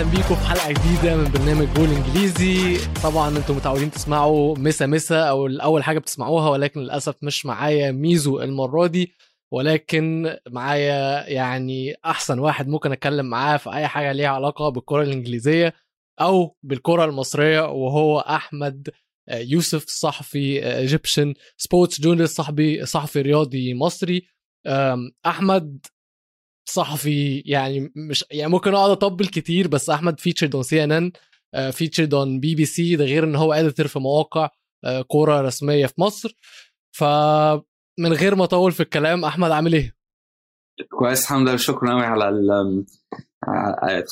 أهلا بيكم في حلقة جديدة من برنامج جول انجليزي طبعا أنتم متعودين تسمعوا مساء مساء أو اول حاجة بتسمعوها ولكن للأسف مش معايا ميزو المرة دي ولكن معايا يعني أحسن واحد ممكن أتكلم معاه في أي حاجة ليها علاقة بالكرة الإنجليزية أو بالكرة المصرية وهو أحمد يوسف صحفي Egyptian sports journalist صحفي صحفي رياضي مصري. أحمد صحفي يعني مش يعني ممكن أقعد أطبل كتير بس أحمد فيتشرد اون سي ان ان فيتشرد اون بي بي سي ده غير إن هو editor في مواقع آه، كورة رسمية في مصر فمن غير ما أطول في الكلام أحمد عامل إيه؟ كويس الحمد لله شكرا قوي على ال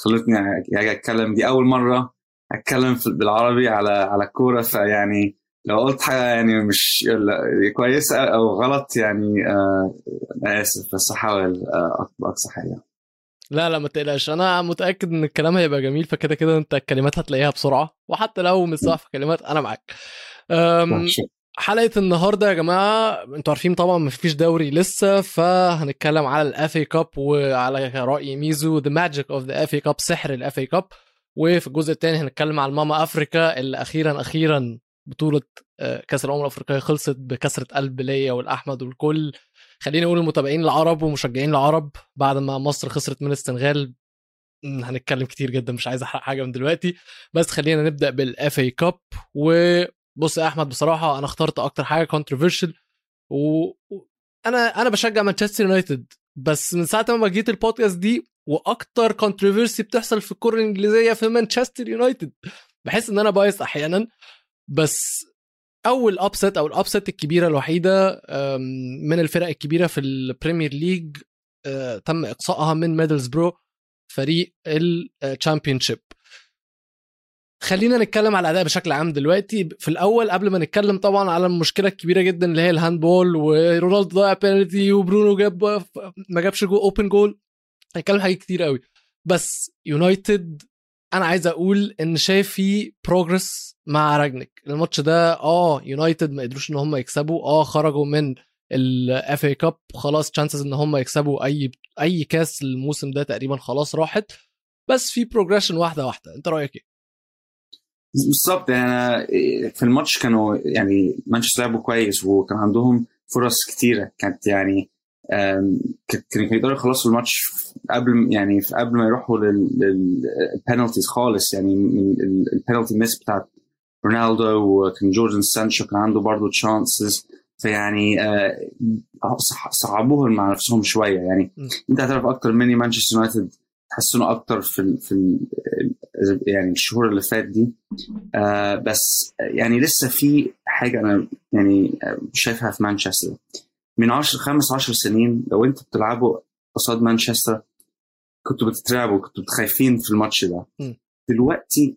خلتني أجي أتكلم دي أول مرة أتكلم بالعربي على على الكوره فيعني لو قلت حاجة يعني مش كويسة أو غلط يعني آه آسف بس هحاول آه اقصى حاجة. لا لا ما تقلقش. أنا متأكد إن الكلام هيبقى جميل فكده كده أنت الكلمات هتلاقيها بسرعة. وحتى لو مش صح في كلمات أنا معاك. حلقة النهارده يا جماعة أنتوا عارفين طبعا ما فيش دوري لسه فهنتكلم على ال FA Cup وعلى رأي ميزو the magic of the FA Cup سحر ال FA Cup وفي الجزء الثاني هنتكلم على ماما افريكا اللي أخيرا أخيرا. بطولة آه، كأس الأمم الأفريقية خلصت بكسرة قلب ليا ولأحمد والكل. خليني أقول المتابعين العرب ومشجعين العرب بعد ما مصر خسرت من السنغال هنتكلم كتير جدا مش عايز أحرق حاجة من دلوقتي. بس خلينا نبدأ بال FA Cup وبص يا أحمد بصراحة أنا اخترت أكتر حاجة controversial وأنا أنا بشجع مانشستر يونايتد. بس من ساعة ما جيت البودكاست دي وأكتر controversy بتحصل في الكرة الإنجليزية في مانشستر يونايتد. بحس إن أنا بايظ أحيانا. بس أول upset أو ال upset الكبيرة الوحيدة من الفرق الكبيرة في ال Premier League آه، تم إقصائها من Middlesbrough فريق ال Championship خلينا نتكلم على الأداء بشكل عام دلوقتي. في الأول قبل ما نتكلم طبعا على المشكلة الكبيرة جدا اللي هي ال handball ورونالدو ضيع بينالتي وبرونو جاب ما جابش جوا open goal هنتكلم حاجات كتير قوي. بس يونايتد أنا عايز أقول إن شايف في progress مع Rangnick الماتش ده آه يونايتد ما قدروش إن هم يكسبوا آه خرجوا من ال FA Cup خلاص chances إن هم يكسبوا أي أي كاس الموسم ده تقريبا خلاص راحت. بس في progression واحدة واحدة. أنت رأيك إيه؟ بالظبط. يعني في الماتش كانوا يعني مانشستر لعبوا كويس وكان عندهم فرص كتيرة. كانت يعني كانوا يقدروا يخلصوا الماتش قبل يعني قبل ما يروحوا لل penalties خالص. يعني من ال penalty miss بتاعت رونالدو وكان جيدون سانشو كان عنده برضه chances فيعني آه، صعبوها مع نفسهم شوية. يعني انت هتعرف أكتر مني مانشستر يونايتد تحسنوا أكتر في في يعني الشهور اللي فات دي. آه بس يعني لسه في حاجة أنا يعني شايفها في مانشستر. من 10 خمس 10 سنين لو أنتوا بتلعبوا قصاد مانشستر كنتوا بتترعبوا كنتوا خايفين في الماتش ده. م. دلوقتي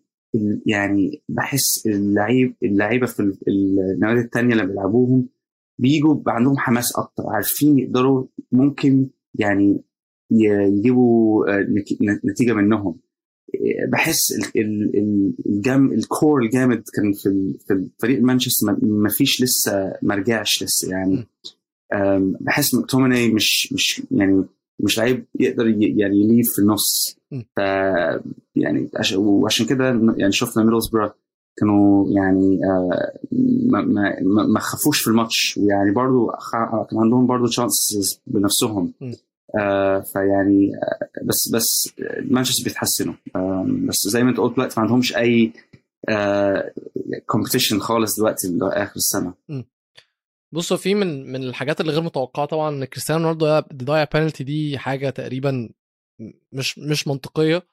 يعني بحس اللعيب اللعيبة في النوادي الثانية اللي بيلعبوهم بيجوا عندهم حماس أكتر عارفين يقدروا ممكن يعني يجيبوا آه، نتيجة منهم. بحس الجام الكور الجامد كان في في فريق مانشستر ما فيش لسه ما رجعش لسه يعني. بحس مكتومني مش مش يعني مش لعيب يقدر يعني يليف في النص. ف يعني وعشان كده يعني شفنا ميدلسبرا كانوا يعني آه، ما ما ما خافوش في الماتش. ويعني برضو كان عندهم برضو تشانسز بنفسهم. آه فيعني آه بس بس مانشستر بيتحسنوا آه بس زي ما انت قلت دلوقتي ما عندهمش أي competition خالص دلوقتي لآخر السنة. بصوا في من من الحاجات اللي غير متوقعة طبعا إن كريستيانو رونالدو ضيع بينالتي دي حاجة تقريبا مش مش منطقية.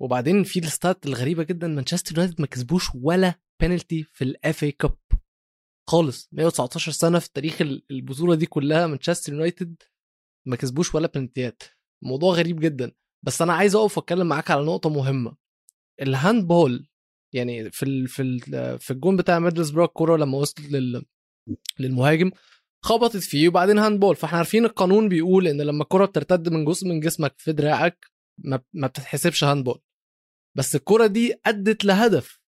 وبعدين في ال stats الغريبة جدا مانشستر يونايتد ما كسبوش ولا بينالتي في ال FA Cup خالص. 119 سنة في تاريخ البطولة دي كلها مانشستر يونايتد ما كسبوش ولا بنالتيات موضوع غريب جدا. بس أنا عايز أقف وأتكلم معاك على نقطة مهمة. ال handball يعني في ال في ال في الجون بتاع Middlesbrough الكوره لما وصلت لل للمهاجم خبطت فيه وبعدين handball فاحنا عارفين القانون بيقول إن لما الكرة بترتد من جزء من جسمك في دراعك ما بتتحسبش handball بس الكرة دي أدت لهدف.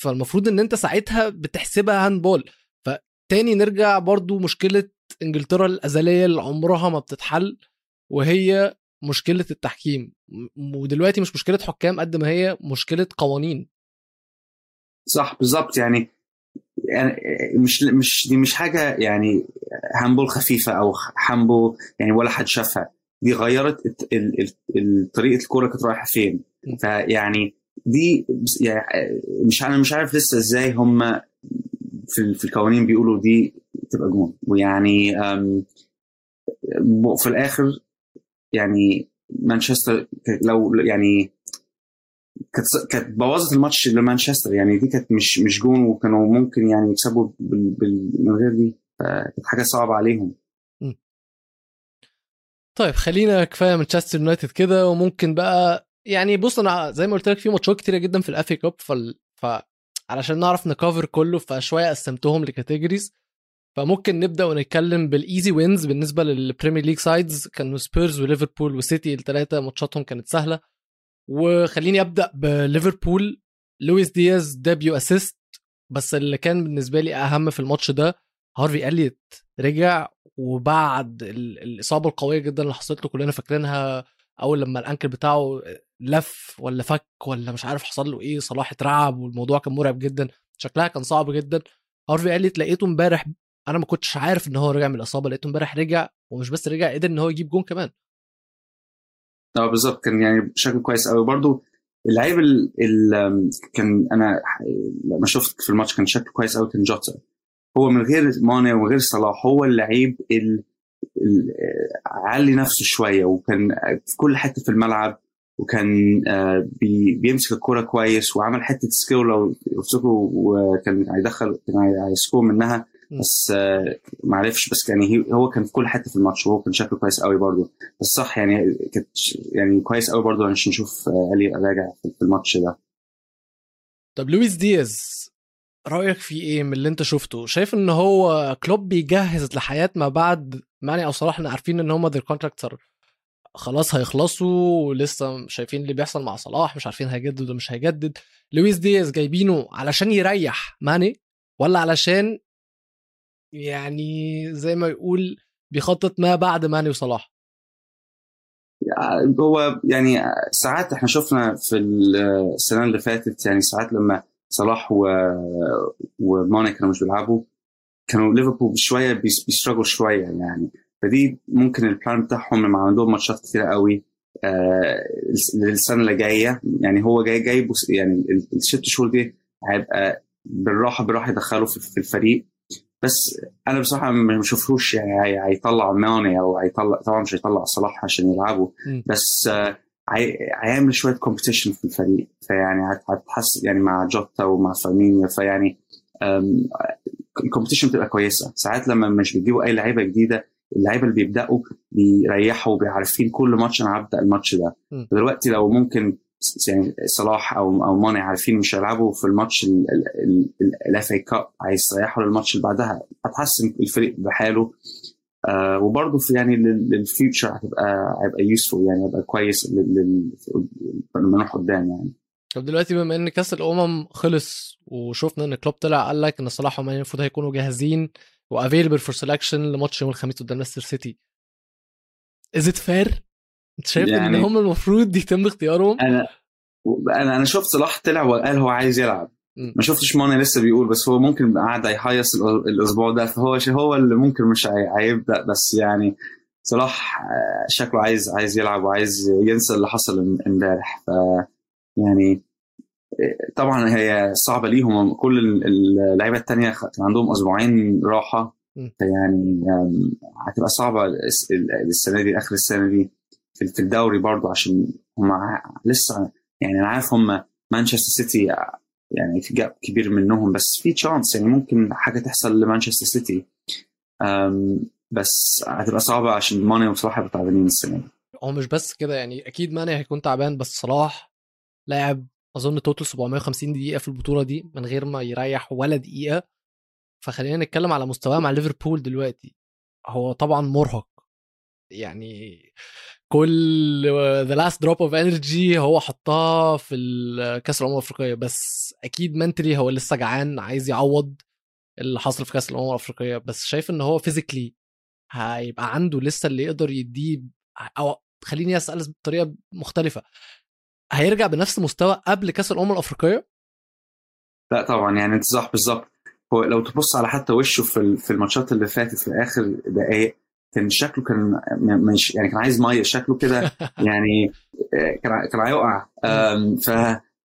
فالمفروض إن أنت ساعتها بتحسبها handball فتاني نرجع برضو مشكلة إنجلترا الأزلية اللي عمرها ما بتتحل وهي مشكلة التحكيم. ودلوقتي مش مشكلة حكام قد ما هي مشكلة قوانين. صح بالظبط. يعني يعني مش مش دي مش حاجة يعني هاندبول خفيفة أو هاندبول يعني ولا حد شافها. دي غيرت طريقة الكورة كانت رايحة فين. فيعني دي يعني مش أنا مش عارف لسه إزاي هم في في القوانين بيقولوا دي تبقى جون. ويعني في الآخر يعني مانشستر لو يعني كانت كانت بوظت الماتش لمانشستر يعني دي كانت مش مش جون وكانوا ممكن يعني يكسبوا من غير دي فكانت حاجة صعبة عليهم. طيب خلينا كفاية مانشستر يونايتد كده وممكن بقى يعني بص أنا زي ما قلت لك في ماتشات كتيرة جدا في ال FA Cup فال... ف علشان نعرف نكفر كله فشوية قسمتهم ل categories فممكن نبدأ ونتكلم بال easy wins بالنسبة لل Premier League sides كانوا سبيرز وليفربول وسيتي الثلاثه ماتشاتهم كانت سهلة. وخليني أبدأ بليفربول. لويس دياز debut assist بس اللي كان بالنسبة لي أهم في الماتش ده هارفي اليت رجع وبعد الإصابة القوية جدا اللي حصلت له كلنا فاكرينها أول لما ال ankle بتاعه لف ولا فك ولا مش عارف حصل له إيه صلاح اترعب والموضوع كان مرعب جدا. شكلها كان صعب جدا. هارفي اليت لقيته امبارح أنا ما كنتش عارف إن هو رجع من الإصابة لقيته امبارح رجع ومش بس رجع قدر إن هو يجيب جون كمان. آه بالظبط. كان يعني بشكل كويس قوي برضو اللعيب اللي كان أنا لما شفت في الماتش كان شكله كويس قوي كان جوتا. هو من غير ماني ومن غير صلاح هو اللعيب اللي علي نفسه شوية وكان في كل حتة في الملعب وكان آه، بيمسك الكورة كويس وعمل حتة skill لو تفتكروا وكان هيدخل كان هي score منها. بس آه، ما عرفش بس يعني هو كان في كل حتة في الماتش وهو كان شكله كويس قوي برضه. بس صح يعني كانت يعني كويس قوي برضه عشان نشوف إليوت راجع في الماتش ده. طب لويس دياز رأيك في إيه من اللي أنت شفته؟ شايف إن هو كلوب بيجهز لحياة ما بعد ماني أو صلاح إحنا عارفين إن هم their contract خلاص هيخلصوا ولسه شايفين اللي بيحصل مع صلاح مش عارفين هيجدد ولا مش هيجدد. لويس دياز جايبينه علشان يريح ماني ولا علشان يعني زي ما يقول بيخطط ما بعد ماني وصلاح. هو يعني ساعات إحنا شفنا في السنة اللي فاتت يعني ساعات لما صلاح و... وماني كانوا مش بيلعبوا كانوا ليفربول بشويه بيستراجل شوية يعني. فدي ممكن ال plan بتاعهم لما عندهم ماتشات كتيرة قوي آه للسنة اللي جاية. يعني هو جاي جاي يعني الست شهور دي هيبقى بالراحة بالراحة يدخله في الفريق. بس أنا بصراحة ما بشوفهوش يعني هيطلع ماني أو هيطلع طبعا مش هيطلع صلاح عشان يلعبوا. بس آه، هيعمل شوية competition في الفريق. فيعني هتحس يعني مع جوتا ومع فيرمينيو فيعني ال competition بتبقى كويسة. ساعات لما مش بيجيبوا أي لعيبة جديدة اللعيبة اللي بيبدأوا بيريحوا وبيعرفين كل ماتش أنا هبدأ الماتش ده. دلوقتي لو ممكن يعني صلاح أو أو ماني عارفين مش هيلعبوا في الماتش ال FA Cup هيستريحوا للماتش اللي بعدها. هتحسن الفريق بحاله. آه وبرضه في يعني لل future هتبقى هيبقى useful يعني هيبقى كويس لما نروح قدام يعني. طب دلوقتي بما إن كأس الأمم خلص وشفنا إن كلوب طلع قال لك إن صلاح وماني المفروض هيكونوا جاهزين و available for selection لماتش يوم الخميس قدام ليستر سيتي is it fair انت شايف يعني ان هم المفروض يتم اختيارهم؟ أنا أنا أنا شفت صلاح طلع وقال هو عايز يلعب. ما شفتش ماني لسه بيقول بس هو ممكن قاعد هيهيص الأسبوع ده. فهو هو اللي ممكن مش هيبدأ بس يعني صلاح آه، شكله عايز عايز يلعب وعايز ينسى اللي حصل إمبارح. ف يعني آه، طبعا هي صعبة ليهم. كل اللعيبة الثانية كان عندهم أسبوعين راحة. فيعني هتبقى صعبة السنة دي آخر السنة دي. في الدوري برضو عشان هم لسه يعني أنا عارف هم مانشستر سيتي يعني في جاب كبير منهم بس في تشانس يعني ممكن حاجة تحصل لمانشستر سيتي. بس هتبقى صعبة عشان ماني وصلاح تعبانين السنة دي. هو مش بس كده يعني أكيد ماني هيكون تعبان بس صلاح لاعب أظن total 750 دقيقة في البطولة دي من غير ما يريح ولا دقيقة. فخلينا نتكلم على مستواه مع ليفربول دلوقتي. هو طبعا مرهق. يعني كل the last drop of energy هو حطها في كاس الأمم الأفريقية. بس أكيد mentally هو لسه جعان عايز يعوض اللي حصل في كأس الأمم الأفريقية. بس شايف إن هو physically هيبقى عنده لسه اللي يقدر يديه أو خليني أسأل بطريقة مختلفة. هيرجع بنفس مستوى قبل كأس الأمم الأفريقية؟ لا طبعا يعني أنت صح بالظبط. هو لو تبص على حتى وشه في في الماتشات اللي فاتت في آخر دقائق كان شكله كان مش يعني كان عايز مية شكله كده يعني كان كان هيقع. ف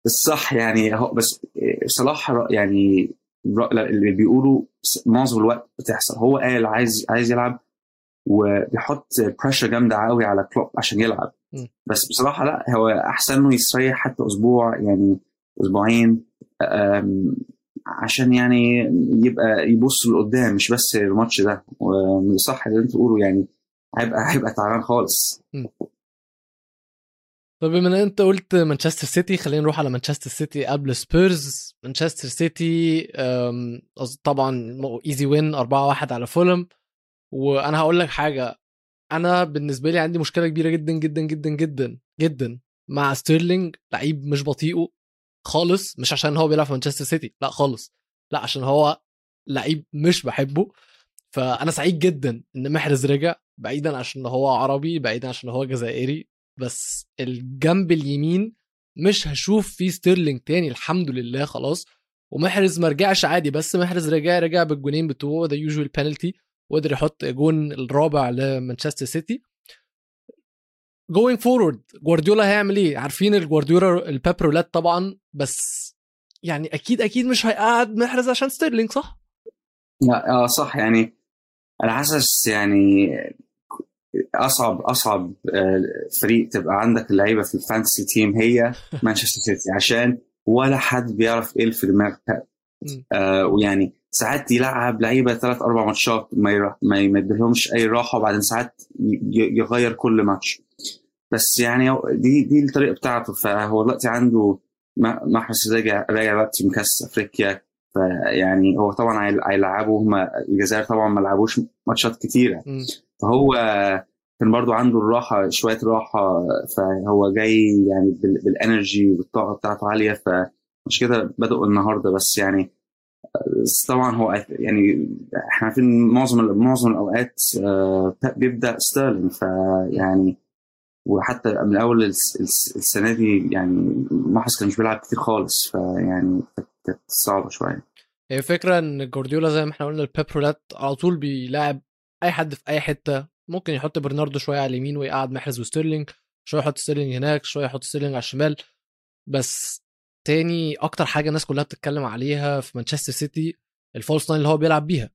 الصح يعني هو بس صلاح يعني اللي بيقولوا معظم الوقت بتحصل. هو قال عايز عايز يلعب وبيحط pressure جامدة قوي على كلوب عشان يلعب. بس بصراحة لا هو أحسن له يستريح حتى أسبوع يعني أسبوعين. عشان يعني يبقى يبص لقدام مش بس الماتش ده. وصح اللي انت تقوله يعني هيبقى هيبقى تعبان خالص. طب بما إن أنت قلت مانشستر سيتي خلينا نروح على مانشستر سيتي قبل سبيرز. مانشستر سيتي طبعا easy win 4-1 على فولهام. وأنا هقول لك حاجة. أنا بالنسبة لي عندي مشكلة كبيرة جدا جدا جدا جدا جدا مع ستيرلينج لعيب مش بطيقه. خالص مش عشان هو بيلعب في مانشستر سيتي لا خالص. لا عشان هو لعيب مش بحبه. فأنا سعيد جدا إن محرز رجع بعيدا عشان هو عربي بعيدا عشان هو جزائري. بس الجنب اليمين مش هشوف فيه ستيرلينج تاني الحمد لله خلاص. ومحرز ما رجعش عادي بس محرز رجع رجع بالجونين بتوعه the usual penalty وقدر يحط جون الرابع لمانشستر سيتي. going forward جوارديولا هيعمل إيه؟ عارفين الجوارديولا ال Pep roulette طبعا بس يعني أكيد أكيد مش هيقعد محرز عشان ستيرلينج صح؟ لا آه صح. يعني أنا حاسس يعني أصعب أصعب آه، فريق تبقى عندك اللعيبة في ال fantasy team هي مانشستر سيتي عشان ولا حد بيعرف إيه في دماغ آه ويعني ساعات يلعب لعيبة ثلاث أربع ماتشات ما ما يمدلهمش أي راحة وبعدين ساعات يغير كل ماتش. بس يعني دي دي الطريقة بتاعته. فهو دلوقتي عنده محرز راجع راجع دلوقتي من كاس أفريقيا. فيعني هو طبعا هيلعبوا هم الجزائر طبعا ما لعبوش ماتشات كتيرة. فهو كان برضو عنده الراحة شوية راحة. فهو جاي يعني بال energy والطاقة بتاعته عالية. فمش كده بدأوا النهارده بس يعني طبعا هو يعني إحنا عارفين معظم معظم الأوقات آه، بيبدأ ستيرلينج فيعني وحتى من اول السنة دي يعني محرز كان مش بيلعب كتير خالص فيعني كانت صعبة شوية. هي فكره إن جوارديولا زي ما إحنا قلنا البيب على طول بيلاعب أي حد في أي حتة ممكن يحط برناردو شوية على اليمين ويقعد محرز وستيرلينج شوية يحط ستيرلينج هناك شوية يحط ستيرلينج على الشمال بس تاني أكتر حاجة الناس كلها بتتكلم عليها في مانشستر سيتي ال false nine اللي هو بيلعب بيها.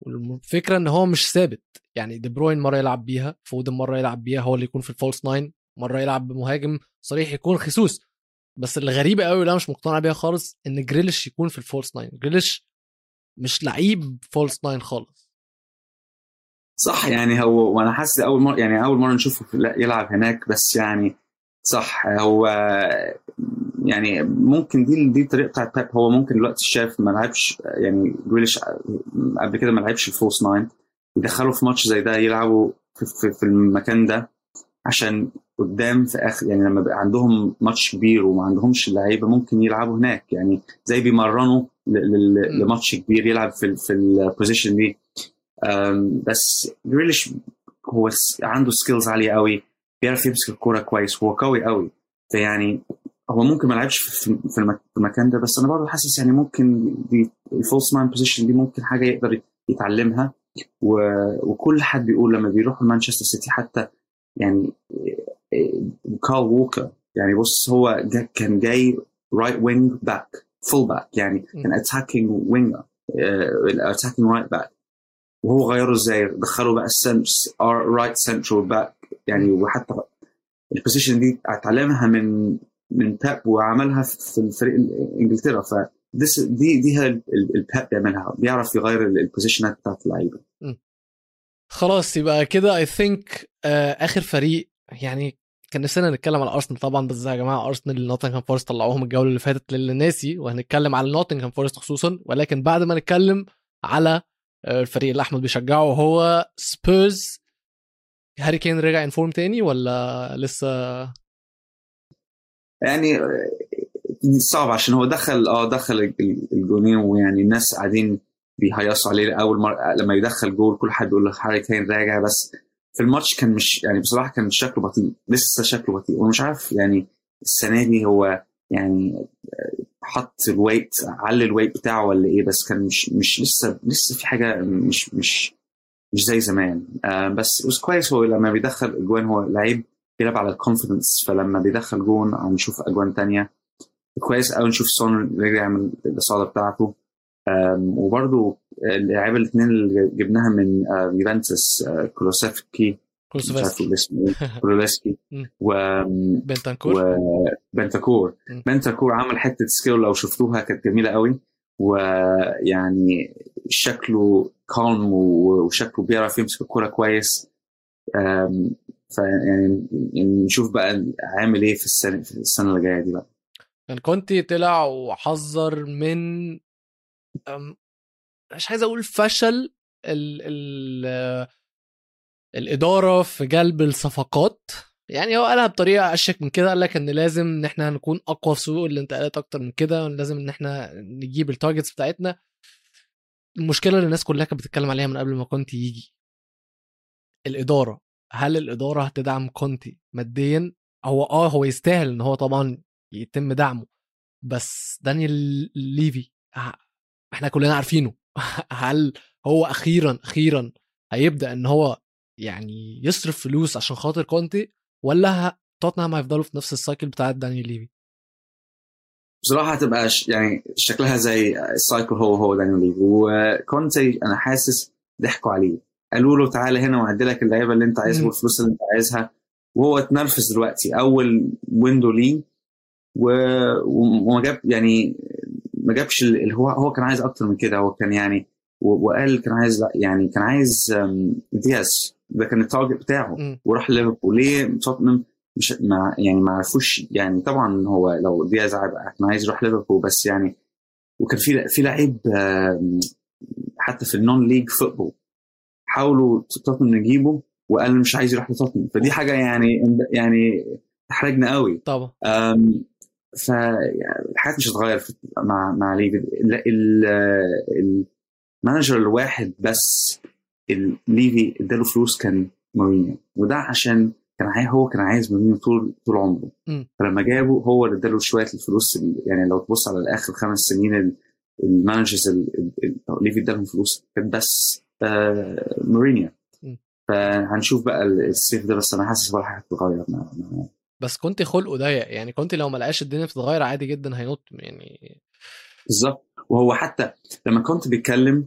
والفكرة إن هو مش ثابت. يعني دي بروين مرة يلعب بيها فودن مرة يلعب بيها هو اللي يكون في ال false nine مرة يلعب بمهاجم صريح يكون خسوس بس الغريبة قوي اللي أنا مش مقتنع بيها خالص إن جريليش يكون في ال false nine. جريليش مش لعيب false nine خالص. صح يعني هو وأنا حاسس أول مره يعني أول مرة نشوفه يلعب هناك بس يعني صح هو يعني ممكن دي دي الطريقة بتاعت بيب. هو ممكن دلوقتي شاف ما لعبش يعني جريليش قبل كده ما لعبش ال false nine يدخلوا في ماتش زي ده يلعبوا في, في, في المكان ده عشان قدام في آخر يعني لما بقى عندهم ماتش كبير وما عندهمش لعيبة ممكن يلعبوا هناك. يعني زي بيمرنه لماتش كبير يلعب في في ال position دي. بس جريليش هو عنده skills عالية قوي بيعرف يمسك الكورة كويس هو قوي قوي. فيعني هو ممكن ما لعبش في المكان ده بس أنا برضه حاسس يعني ممكن دي ال false nine position دي ممكن حاجة يقدر يتعلمها. وكل حد بيقول لما بيروح مانشستر سيتي حتى يعني كارل ووكر يعني بص هو جا كان جاي right wing back full back يعني كان attacking winger attacking right back وهو غيره إزاي؟ دخله بقى right central back يعني وحتى ال position دي أتعلمها من من بيب وعملها في الفريق إنجلترا. ف دي دي هي البيب بيعملها. بيعرف يغير ال position ات بتاعت اللعيبة. خلاص يبقى كده I think آخر فريق يعني كان نفسنا نتكلم على ارسنال طبعا بس يا جماعة ارسنال نوتنغهام فورست طلعوهم الجولة اللي فاتت للي ناسي وهنتكلم على نوتنغهام فورست خصوصا ولكن بعد ما نتكلم على آه، الفريق اللي أحمد بيشجعه هو سبيرز هاري كين رجع in form تاني ولا لسه؟ يعني صعب عشان هو دخل آه دخل الجونين ويعني الناس قاعدين بيهيصوا عليه. أول مره لما يدخل جول كل حد يقول هاري كين راجع بس في الماتش كان مش يعني بصراحة كان شكله بطيء لسه شكله بطيء. ومش عارف يعني السنة دي هو يعني حط ال weight على ال weight بتاعه ولا إيه بس كان مش مش لسه لسه في حاجة مش مش مش زي زمان. آه بس بس كويس هو لما بيدخل أجوان هو لعيب بيلعب على ال confidence فلما بيدخل جون عم نشوف أجوان تانية كويس قوي نشوف سون رجع يعمل الإصابة بتاعته. وبرده اللعيبة الاثنين اللي جبناها من يوفنتوس كولوسيفكي مش عارف اسمه إيه كولوسكي و بنتنكور وبنتاكور بنتاكور عمل حتة skill لو شفتوها كانت جميلة قوي ويعني شكله calm وشكله بيعرف يمسك الكوره كويس. فيعني نشوف بقى عامل إيه في السنة في السنة اللي جاية دي بقى. كان كونتي طلع وحذر من مش عايز أقول فشل ال ال الإدارة في جلب الصفقات. يعني هو قالها بطريقة أشيك من كده قال لك إن لازم إن إحنا نكون أقوى في سوق الانتقالات أكتر من كده لازم إن إحنا نجيب ال targets بتاعتنا. المشكلة اللي الناس كلها كانت بتتكلم عليها من قبل ما كونتي يجي الإدارة. هل الإدارة هتدعم كونتي ماديا؟ هو آه هو يستاهل إن هو طبعا يتم دعمه بس دانيال ليفي إحنا كلنا عارفينه. هل هو أخيرا أخيرا هيبدأ إن هو يعني يصرف فلوس عشان خاطر كونتي ولا توتنهام هيفضلوا في نفس ال cycle بتاعت دانيال ليفي؟ بصراحة هتبقى يعني شكلها زي ال cycle هو هو دانيال ليفي. وكونتي أنا حاسس ضحكوا عليه. قالوا له تعالى هنا وهندي لك اللعيبة اللي انت عايزها والفلوس اللي انت عايزها. وهو اتنرفز دلوقتي أول window ليه. و... وما جاب يعني ما جابش اللي هو هو كان عايز أكتر من كده. هو كان يعني وقال كان عايز يعني كان عايز دياز. ده كان ال target بتاعه. م. وراح ليفربول. ليه توتنهام مش ما يعني ما عرفوش يعني طبعا هو لو دياز كان عايز يروح ليفربول بس يعني وكان في في لعيب حتى في ال non league football حاولوا توتنهام نجيبه وقال مش عايز يروح لتوتنهام فدي حاجة يعني يعني تحرجنا قوي. طبعا. فالحياه مش هتتغير مع مع ليفي ال manager الواحد بس ليفي اداله فلوس كان مورينيو. وده عشان كان هو كان عايز مورينيو طول طول عمره. م. فلما جابه هو اللي اداله شوية الفلوس يعني لو تبص على الآخر خمس سنين ال managers ليفي ادالهم فلوس كونتي بس. مورينيو. فهنشوف بقى الصيف ده بس أنا حاسس ولا حاجة هتتغير بس كونتي خلقه ضيق يعني كونتي لو ما لقاش الدنيا بتتغير عادي جدا هينط يعني بالظبط. وهو حتى لما كنت بيتكلم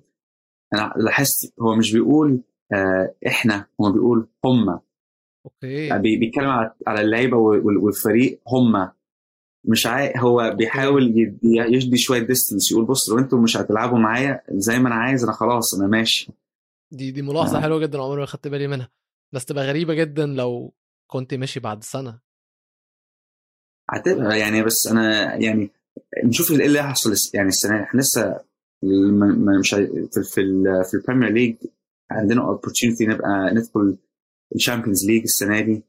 أنا لاحظت هو مش بيقول آه إحنا هو بيقول هم. okay. بيتكلم على اللعيبة والفريق هم. مش عاي... هو بيحاول يدي, يدي شوية distance يقول بص لو أنتم مش هتلعبوا معايا زي ما أنا عايز أنا خلاص أنا ماشي. دي دي ملاحظة. حلوة جدا عمري ما خدت بالي منها بس تبقى غريبة جدا لو كنت ماشي بعد سنة. هتبقى يعني بس أنا يعني نشوف إيه اللي هيحصل يعني السنة إحنا لسه مش في في, في ال Premier League عندنا opportunity نبقى ندخل ال Champions League السنة دي.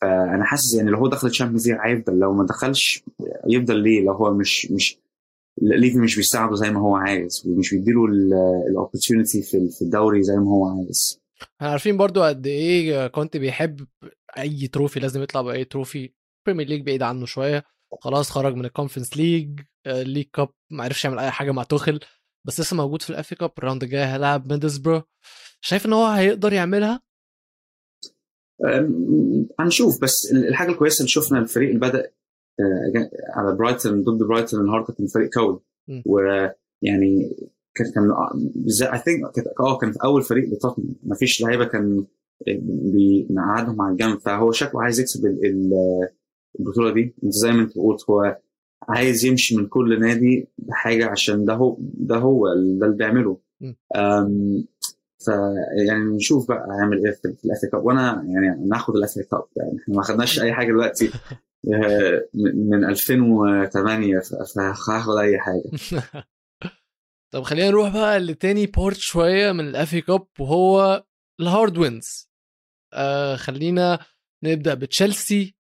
فأنا حاسس يعني لو هو دخل ال Champions League هيفضل لو ما دخلش يفضل ليه؟ لو هو مش مش ليفي مش بيساعده زي ما هو عايز ومش بيديله ال opportunity في الدوري زي ما هو عايز. إحنا عارفين برضو قد إيه كونتي بيحب اي trophy لازم يطلع بأي trophy Premier League بعيد عنه شوية. خلاص خرج من ال Conference League League Cup ما عرفش يعمل أي حاجة مع توخيل بس لسه موجود في ال FA Cup ال round الجاي هيلعب ميدلسبرو. شايف إن هو هيقدر يعملها؟ هنشوف. بس الحاجة الكويسة اللي شفنا الفريق اللي بدأ على برايتون ضد برايتون النهارده كان فريق قوي. ويعني كان كان I think آه كان في أول فريق لتوتنهام ما فيش لعيبة كان بنقعدهم على الجنب. فهو شكله عايز يكسب البطولة دي. أنت زي ما أنت قلت هو عايز يمشي من كل نادي بحاجة عشان ده هو ده هو ده اللي بيعمله. فيعني نشوف بقى هيعمل إيه في ال FA Cup وأنا يعني ناخد ال FA Cup يعني إحنا ما خدناش أي حاجة دلوقتي. من 2008 فهاخد أي حاجة. طب خلينا نروح بقى لتاني part شوية من ال FA Cup وهو ال hard wins آه خلينا نبدأ بتشيلسي.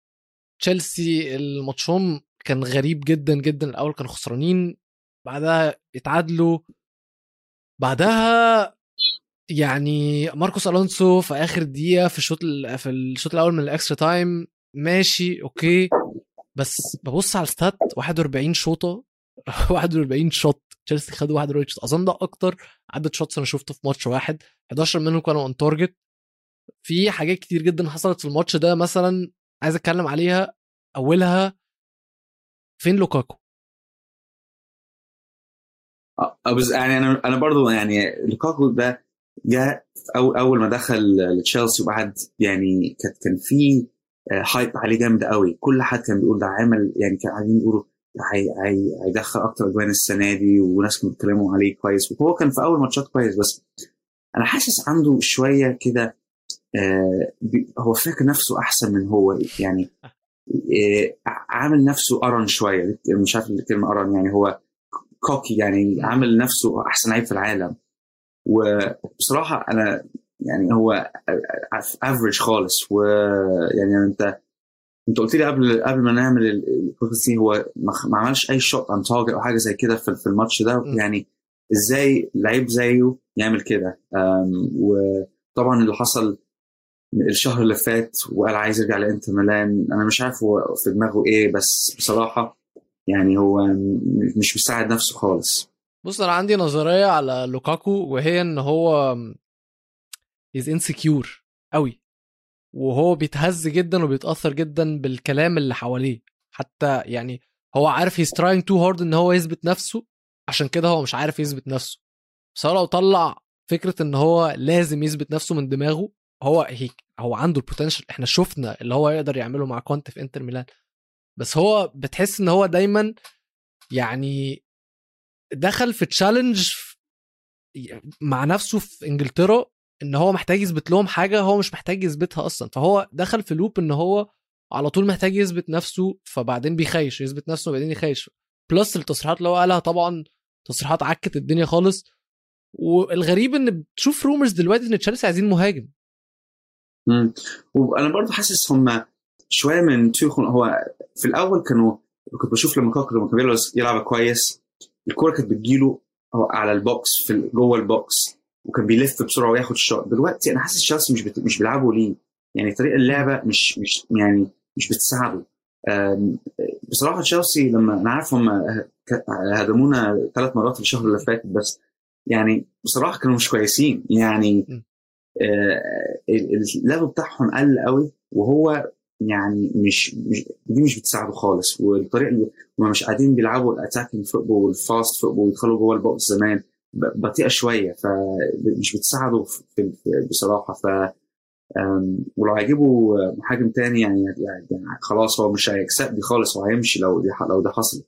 تشيلسي الماتشهم كان غريب جدا جدا. الأول كانوا خسرانين بعدها اتعادلوا. بعدها يعني ماركوس ألونسو في آخر دقيقة في الشوط في الشوط الأول من ال extra time ماشي okay. بس ببص على ال stats 41 شوطة 41 shot. تشيلسي خدوا 41 shot. أظن ده أكتر عدد shots أنا شفته في ماتش واحد. 11 منهم كانوا on target في حاجات كتير جدا حصلت في الماتش ده مثلا عايز أتكلم عليها. أولها فين لوكاكو؟ أه بس يعني أنا أنا برضو يعني لوكاكو ده أو أول ما دخل لتشيلسي وبعد يعني كان كان في هايب عليه جامد قوي. كل حد كان بيقول ده عامل يعني كانوا قاعدين يقولوا هيدخل أكتر أجوان السنة دي وناس كانوا بيتكلموا عليه كويس. وهو كان في أول ماتشات كويس بس أنا حاسس عنده شوية كده آه هو فاكر نفسه أحسن من هو يعني آه عامل نفسه أرن شوية. مش عارف الكلمة أرن يعني هو cocky يعني عامل نفسه أحسن لعيب في العالم. وبصراحة أنا يعني هو average خالص. ويعني انت أنت قلت لي قبل قبل ما نعمل البودكاست هو ما عملش أي shot on target أو حاجة زي كده في الماتش ده. يعني إزاي لعيب زيه يعمل كده؟ وطبعا اللي حصل الشهر اللي فات وقال عايز يرجع لإنتر ميلان أنا مش عارف هو في دماغه إيه بس بصراحة يعني هو مش مساعد نفسه خالص. بص أنا عندي نظرية على لوكاكو وهي إن هو is insecure قوي. وهو بيتهز جدا وبيتأثر جدا بالكلام اللي حواليه. حتى يعني هو عارف he's trying too hard إن هو يثبت نفسه عشان كده هو مش عارف يثبت نفسه. بس لو طلع فكرة إن هو لازم يثبت نفسه من دماغه هو هيك هو عنده ال potential إحنا شفنا اللي هو يقدر يعمله مع كونتي في انتر ميلان. بس هو بتحس إن هو دايما يعني دخل في challenge مع نفسه في إنجلترا إن هو محتاج يثبت لهم حاجة هو مش محتاج يثبتها أصلا. فهو دخل في loop إن هو على طول محتاج يثبت نفسه فبعدين بيخيش يثبت نفسه وبعدين يخيش plus التصريحات اللي هو قالها طبعا تصريحات عكت الدنيا خالص. والغريب إن بتشوف rumors دلوقتي إن تشيلسي عايزين مهاجم. امم وأنا برضه حاسس هم شوية من توخيل هو في الأول كانوا كنت بشوف لما لوكاكو لما كان يلعب كويس الكورة كانت بتجيله على ال box في جوه ال box. وكان بيلف بسرعة وياخد ال shot. دلوقتي أنا حاسس تشيلسي مش بت... مش بيلعبوا ليه؟ يعني طريقة اللعبة مش مش يعني مش بتساعده. بصراحة تشيلسي لما أنا عارف هم هدمونا ثلاث مرات في الشهر اللي فات بس يعني بصراحة كانوا مش كويسين. يعني اللعب بتاعهم قل قوي وهو يعني مش, مش دي مش بتساعده خالص. والطريقة اللي هم مش قاعدين بيلعبوا ال attacking football وال fast football ويدخلوا جوه ال box زمان. بطيئة شوية فمش بتساعده بصراحة ف ولو هيجيبوا مهاجم تاني يعني, يعني, خلاص هو مش هيكسب دي خالص هو هيمشي لو دي لو ده حصل.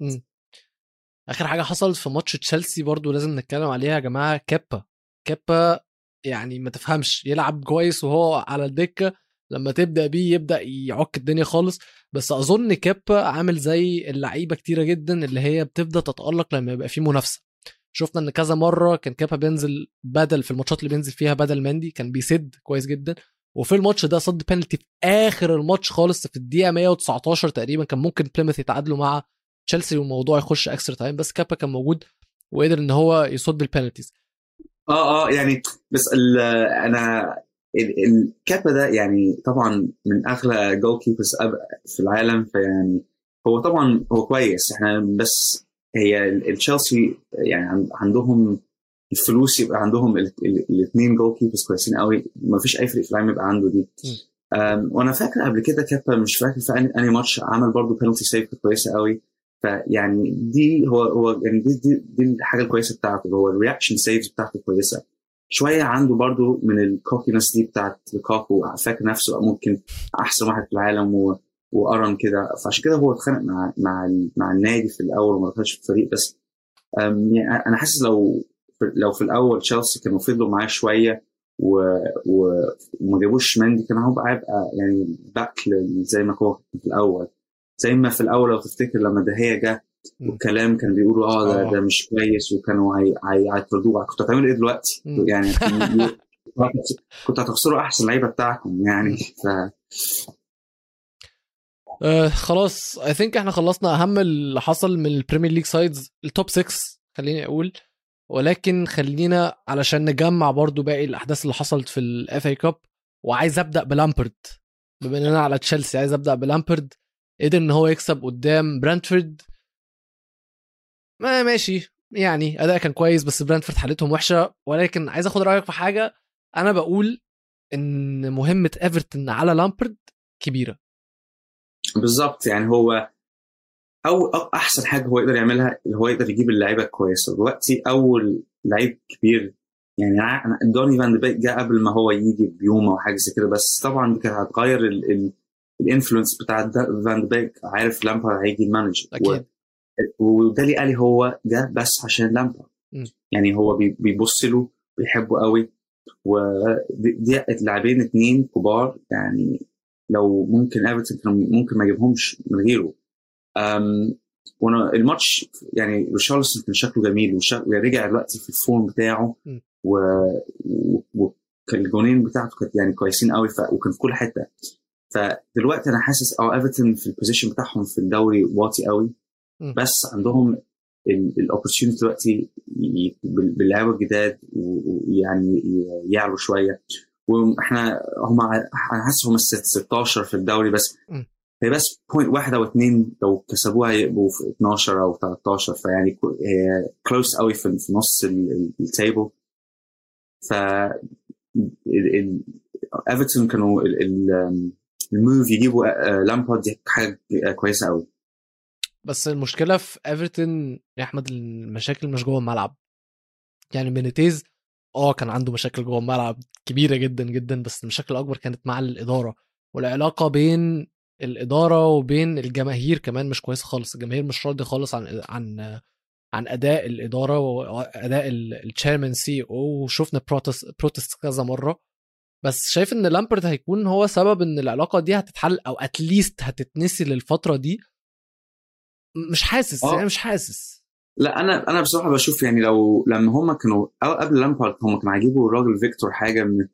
آخر حاجة حصلت في ماتش تشيلسي برضو لازم نتكلم عليها يا جماعة كابا كابا يعني ما تفهمش يلعب كويس وهو على الدكة لما تبدأ بيه يبدأ يعك الدنيا خالص. بس أظن كابا عامل زي اللعيبة كتيرة جدا اللي هي بتبدا تتألق لما يبقى في منافسة. شفنا إن كذا مرة كان كيبا بينزل بدل في الماتشات اللي بينزل فيها بدل مندي كان بيسد كويس جدا. وفي الماتش ده صد بينالتي في آخر الماتش خالص في الدقيقة 119 تقريبا كان ممكن بليموث يتعادلوا مع تشيلسي والموضوع يخش extra time بس كيبا كان موجود وقدر إن هو يصد ال penalties آه آه يعني بس أنا الكيبا ده يعني طبعا من أغلى goalkeepers في العالم فيعني هو طبعا هو كويس إحنا بس هي تشيلسي يعني عندهم الفلوس يبقى عندهم الاثنين goalkeepers كويسين قوي ما فيش أي فريق في العالم يبقى عنده دي. وأنا فاكر قبل كده كابا مش فاكر في اني ماتش عمل برضه penalty save كويسة قوي. فيعني دي هو هو يعني دي دي, دي الحاجة الكويسة بتاعته هو ال reaction saves بتاعته كويسة. شوية عنده برضو من ال cockiness دي بتاعت لوكاكو فاكر نفسه ممكن أحسن واحد في العالم و... وارن كده. فعشان كده هو اتخانق مع مع مع النادي في الأول وما دخلش في الفريق. بس يعني أنا حاسس لو لو في الأول تشيلسي كانوا فضلوا معاه شوية و... و... وما جابوش مندي كان هيبقى هيبقى يعني باك زي ما هو في الأول. زي ما في الأول لو تفتكر لما دهيا جه والكلام كان بيقولوا آه ده, ده مش كويس وكانوا هيطردوه. كنت هتعملوا إيه دلوقتي؟ يعني كنت هتخسروا أحسن لعيبة بتاعكم يعني. ف آه خلاص I think إحنا خلصنا أهم اللي حصل من ال Premier League sides ال top 6 خليني أقول. ولكن خلينا علشان نجمع برضو باقي الأحداث اللي حصلت في ال FA Cup وعايز أبدأ بلامبرد. بما إننا على تشيلسي عايز أبدأ بلامبرد. قدر إن هو يكسب قدام برانتفورد. ما ماشي. يعني أداء كان كويس بس برانتفورد حالتهم وحشة. ولكن عايز أخد رأيك في حاجة. أنا بقول إن مهمة إيفرتون على لامبرد كبيرة. بالظبط يعني هو أو أحسن حاجة هو يقدر يعملها اللي هو يقدر يجيب اللعيبة الكويسه دلوقتي أول لعيب كبير يعني دوني فان ديبيك جه قبل ما هو يجي بيوم أو حاجة زي كده بس طبعا دي كانت هتغير ال influence بتاع فان ديبيك عارف لامبارد هيجي ال manager أكيد. وده اللي قال هو جه بس عشان لامبارد يعني هو بيبص له بيحبه قوي. ودي اللاعبين اتنين كبار يعني لو ممكن ايفرتون كانوا ممكن ما يجيبهمش من غيره. وأنا الماتش يعني ريشارلسون كان شكله جميل ورجع دلوقتي في ال form بتاعه و... و... الجونين بتاعته كانت يعني كويسين قوي ف... وكان في كل حتة. فدلوقتي أنا حاسس آه ايفرتون في ال position بتاعهم في الدوري واطي قوي بس عندهم ال opportunity دلوقتي باللعيبه الجداد ويعني يعلوا شوية. وإحنا هم أنا حاسس هم 16 في الدوري بس. هي بس point واحد أو اثنين لو كسبوها يبقوا في 12 أو 13 فيعني هي close قوي في نص ال table ف ايفرتون كانوا ال move يجيبوا لامبارد دي حاجة كويسة قوي. بس المشكلة في ايفرتون يا أحمد المشاكل مش جوه الملعب. يعني بينيتيز آه كان عنده مشاكل جوه الملعب كبيرة جدا جدا بس المشاكل الأكبر كانت مع الإدارة. والعلاقة بين الإدارة وبين الجماهير كمان مش كويسة خالص. الجماهير مش راضية خالص عن عن عن أداء الإدارة واداء ال chairman CEO وشفنا protest protest كذا مرة. بس شايف إن لامبرد هيكون هو سبب إن العلاقة دي هتتحل أو at least هتتنسي للفترة دي؟ مش حاسس يعني مش حاسس. لا أنا أنا بصراحة بشوف يعني لو لما هم كانوا أو قبل لامبارد هم كانوا هيجيبوا الراجل فيكتور حاجة من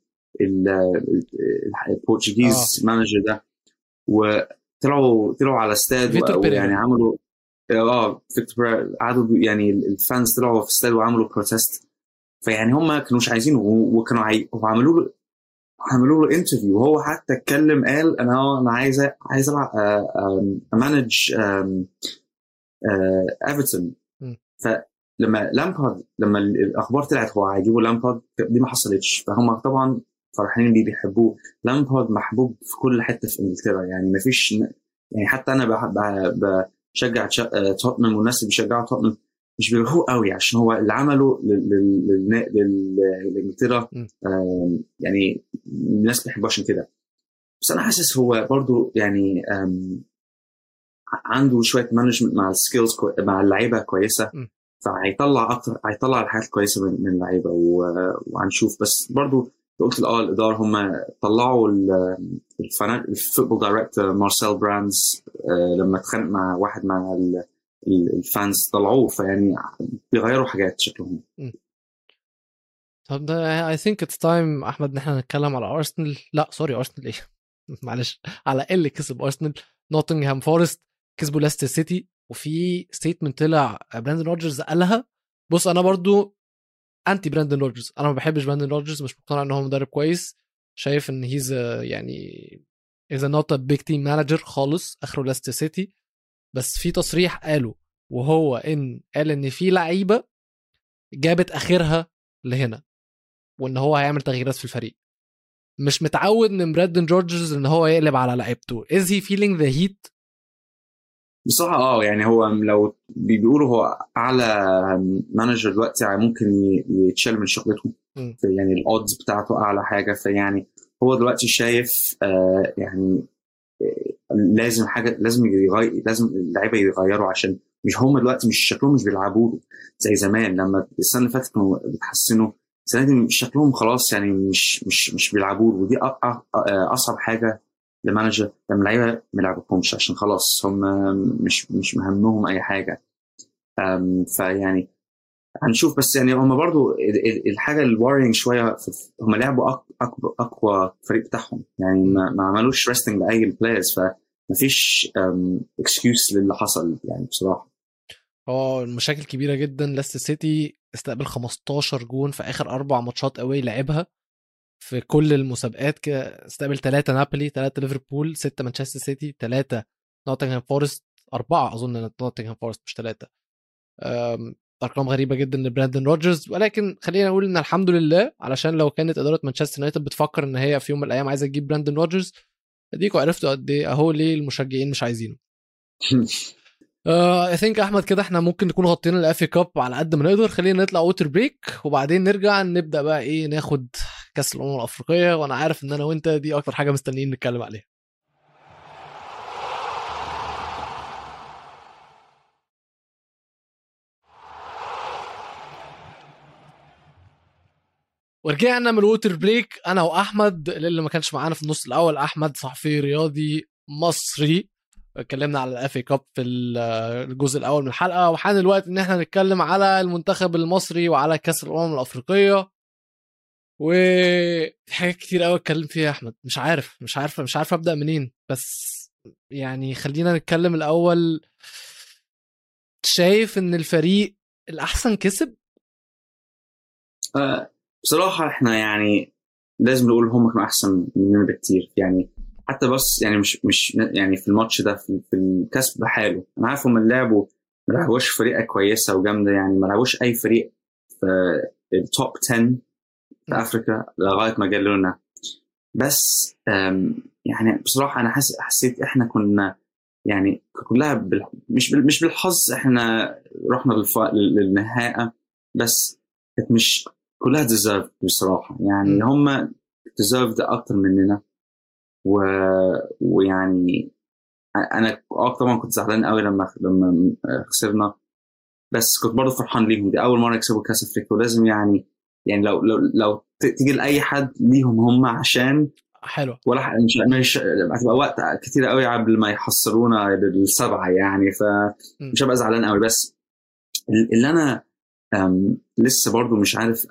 ال Portuguese آه. manager ده وطلعوا طلعوا على استاد يعني عملوا آه فيكتور قعدوا يعني ال fans طلعوا في استاد وعملوا protest فيعني هم كانوش عايزينه وكانوا عاي... وعملوا له عملوا له interview وهو حتى اتكلم قال أنا أنا عايز عايز ألعب أ manage ايفرتون فلما لامبارد لما الأخبار طلعت هو هيجيبوا لامبارد دي ما حصلتش. فهم طبعا فرحانين بيه بيحبوه. لامبارد محبوب في كل حتة في إنجلترا. يعني ما فيش يعني حتى أنا بشجع توتنهام والناس اللي بيشجعوا توتنهام مش بيروحوه قوي عشان هو اللي عمله لإنجلترا. يعني الناس بتحبه عشان كده. بس أنا حاسس هو برضو يعني عنده شوية management مع ال skills مع اللعيبة كويسة فهيطلع أكتر هيطلع الحاجات الكويسة من, من اللعيبة وهنشوف. بس برضو قلت آه الاداره هم طلعوا ال football director مارسيل براندز لما اتخانق مع واحد مع ال fans طلعوه فيعني بيغيروا حاجات شكلهم. طب ده I think it's time أحمد إن إحنا نتكلم على ارسنال لا sorry ارسنال إيه؟ معلش على اللي كسب ارسنال نوتنغهام فورست كسبوا لاستر سيتي وفي statement طلع براندن روجرز قالها. بص أنا برضو انتي براندن روجرز أنا ما بحبش براندن روجرز مش مقتنع إن هو مدرب كويس. شايف إن he's يعني is not a big team manager خالص آخره لاستر سيتي بس في تصريح قاله وهو إن قال إن في لعيبة جابت آخرها لهنا وإن هو هيعمل تغييرات في الفريق. مش متعود من براندن روجرز إن هو يقلب على لعيبته. is he feeling the heat بصراحة آه يعني هو لو بيقولوا هو أعلى manager دلوقتي ممكن يتشال من شغلته يعني الاودز بتاعته أعلى حاجة. فيعني هو دلوقتي شايف آه يعني لازم حاجة لازم يغير لازم اللعيبة يغيروا عشان مش هم دلوقتي مش شكلهم مش بيلعبوا زي زمان. لما السنة اللي فاتت كانوا بيتحسنوا السنة دي شكلهم خلاص يعني مش مش مش بيلعبوا. ودي أصعب حاجة لمانجر لما اللعيبة ما يلعبوهمش عشان خلاص هم مش مش مهمهم أي حاجة. فيعني هنشوف بس يعني هم برضو الحاجة ال worrying شوية هم لعبوا اقوى أقوى فريق بتاعهم. يعني ما عملوش resting لأي ال players فمفيش excuse للي حصل يعني بصراحة. آه المشاكل كبيرة جدا. لاستر سيتي استقبل 15 جون في آخر أربع ماتشات أوي لعبها. في كل المسابقات كده استقبل ثلاثة نابولي ثلاثة ليفربول ستة مانشستر سيتي ثلاثة نوتنغهام فورست أربعة أظن نوتنغهام فورست مش ثلاثة أرقام غريبة جدا لبراندن روجرز ولكن خلينا نقول إن الحمد لله علشان لو كانت إدارة مانشستر يونايتد بتفكر إن هي في يوم من الأيام عايزة تجيب براندن روجرز اديكوا عرفتوا قد إيه أهو ليه المشجعين مش عايزينه. I think أحمد كده إحنا ممكن نكون غطينا ال FA Cup على قد ما نقدر. خلينا نطلع water break وبعدين نرجع نبدأ بقى إيه ناخد كأس الأمم الأفريقية وأنا عارف إن أنا وأنت دي أكتر حاجة مستنيين نتكلم عليها. ورجعنا من ال water break أنا وأحمد اللي ما كانش معانا في النص الأول أحمد صحفي رياضي مصري. اتكلمنا على ال FA Cup في الجزء الأول من الحلقة وحان الوقت إن إحنا نتكلم على المنتخب المصري وعلى كأس الأمم الأفريقية. وفي حاجات كتير قوي اتكلم فيها يا أحمد. مش عارف مش عارف مش عارف أبدأ منين. بس يعني خلينا نتكلم الأول. شايف إن الفريق الأحسن كسب؟ آه، بصراحة إحنا يعني لازم نقول هم كانوا أحسن مننا بكتير. يعني حتى بس يعني مش مش يعني في الماتش ده في, في الكسب بحاله أنا عارف هم لعبوا ما لعبوش فريقة كويسة وجامدة. يعني ما لعبوش أي فريق في التوب 10 في أفريقيا لغاية ما جال لنا. بس يعني بصراحة أنا حس حسيت إحنا كنا يعني كلها بال... مش بال... مش بالحظ إحنا رحنا للف... للنهائي بس كانت مش كلها deserve بصراحة. يعني هم deserve أكتر مننا. و... ويعني أنا آه طبعا كنت زعلان قوي لما لما خسرنا. بس كنت برضه فرحان ليهم. دي أول مرة يكسبوا كأس أفريقيا. ولازم يعني يعني لو لو لو تيجي لأي حد ليهم هم عشان حلو. ولا مش مش هتبقى وقت كتير قوي قبل ما يحصلونا للسبعة يعني فمش هبقى زعلان قوي بس اللي أنا لسه برضو مش عارف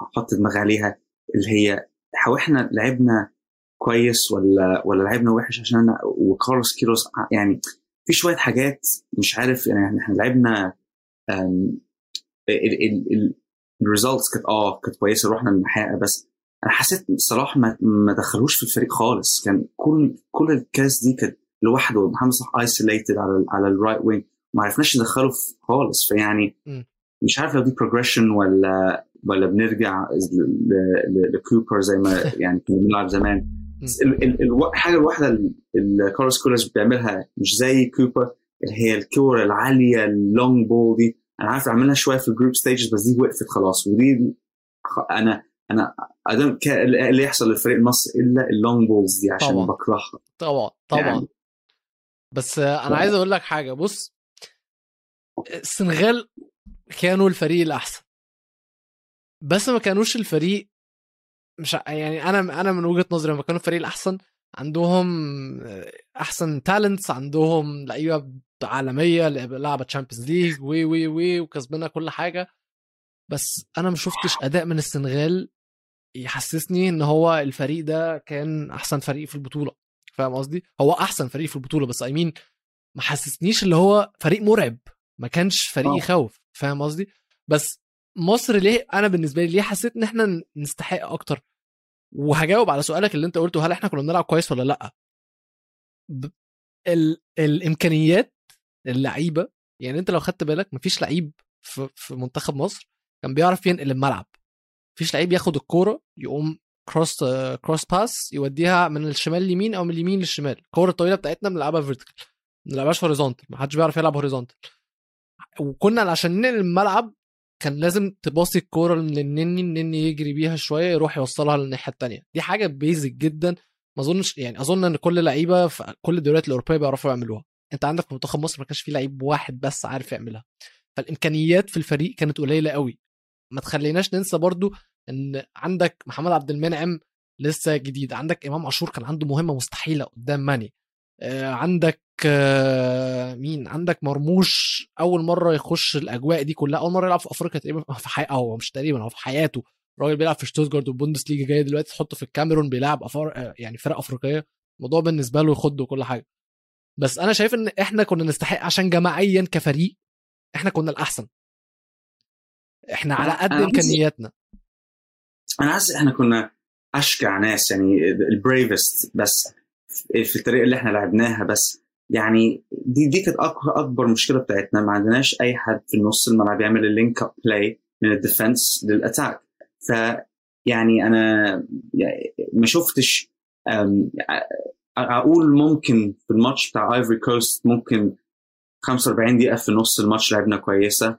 أحط دماغي عليها اللي هي هو إحنا لعبنا كويس ولا ولا لعبنا وحش عشان أنا وكارلوس كيروس يعني في شوية حاجات مش عارف يعني إحنا لعبنا ال results كانت آه كانت كويسة. رحنا النهائي بس أنا حسيت بصراحه ما, ما دخلوش في الفريق خالص. كان كل كل الكاس دي كانت لوحده. محمد صلاح isolated على على ال right wing ما عرفناش ندخله خالص. فيعني مش عارف لو دي progression ولا ولا بنرجع لكوبر زي ما يعني كنا بنلعب زمان. الحاجة الواحده اللي كارلوس كيروش بيعملها مش زي كوبر اللي هي الكوره العالية ال long ball دي. أنا عارف أعملها شوية في ال group stages بس دي وقفت خلاص ودي أنا أنا آدم اللي يحصل للفريق المصري إلا ال long balls دي عشان طبعا. بكرهها طبعا طبعا يعني. بس أنا عايز أقول لك حاجة بص السنغال كانوا الفريق الأحسن بس ما كانوش الفريق مش يعني أنا أنا من وجهة نظري لما كانوا الفريق الأحسن عندهم أحسن talents عندهم لعيبة عالمية لعبة Champions League و و و وكسبنا كل حاجة. بس أنا ما شفتش أداء من السنغال يحسسني إن هو الفريق ده كان أحسن فريق في البطولة. فاهم قصدي؟ هو أحسن فريق في البطولة بس اي مين ما حسسنيش اللي هو فريق مرعب. ما كانش فريق يخوف. فاهم قصدي؟ بس مصر ليه؟ أنا بالنسبة لي ليه حسيت إن إحنا نستحق أكتر؟ وهجاوب على سؤالك اللي أنت قلته هل إحنا كنا بنلعب كويس ولا لأ؟ ب... ال... الإمكانيات اللعيبة يعني أنت لو خدت بالك مفيش لعيب في, منتخب مصر كان بيعرف ينقل الملعب. مفيش لعيب ياخد الكورة يقوم cross cross pass يوديها من الشمال لليمين أو من اليمين للشمال. الكورة الطويلة بتاعتنا بنلعبها vertical ما بنلعبهاش horizontal ما حدش بيعرف يلعب horizontal وكنا عشان ننقل الملعب كان لازم تباصي الكورة من النني النني يجري بيها شوية يروح يوصلها للناحية الثانية دي حاجة basic جدا. ما أظنش يعني أظن إن كل لعيبة في كل الدوريات الأوروبية بيعرفوا يعملوها. أنت عندك في منتخب مصر ما كانش في لعيب واحد بس عارف يعملها. فالإمكانيات في الفريق كانت قليلة قوي ما تخليناش ننسى برضو إن عندك محمد عبد المنعم لسه جديد. عندك إمام عاشور كان عنده مهمة مستحيلة قدام ماني. آه، عندك آه، مين؟ عندك مرموش أول مرة يخش الأجواء دي كلها. أول مرة يلعب في أفريقيا تقريبا في حياته هو مش تقريبا هو في حياته. الراجل بيلعب في شتوتجارت والبوندس ليجا جاي دلوقتي تحطه في الكاميرون بيلعب أفر... يعني فرق أفريقية. الموضوع بالنسبة له يخض وكل حاجة. بس أنا شايف إن إحنا كنا نستحق عشان جماعيا كفريق إحنا كنا الأحسن. إحنا على قد إمكانياتنا. أنا حاسس إحنا كنا أشجع ناس يعني ال bravest بس في الطريقة اللي إحنا لعبناها بس يعني دي دي كانت أكبر مشكلة بتاعتنا. ما عندناش أي حد في النص الملعب يعمل ال link up play من ال defense لل attack ف يعني أنا يعني ما شفتش أقول ممكن في الماتش بتاع Ivory Coast ممكن 45 دقيقة في نص الماتش لعبنا كويسة.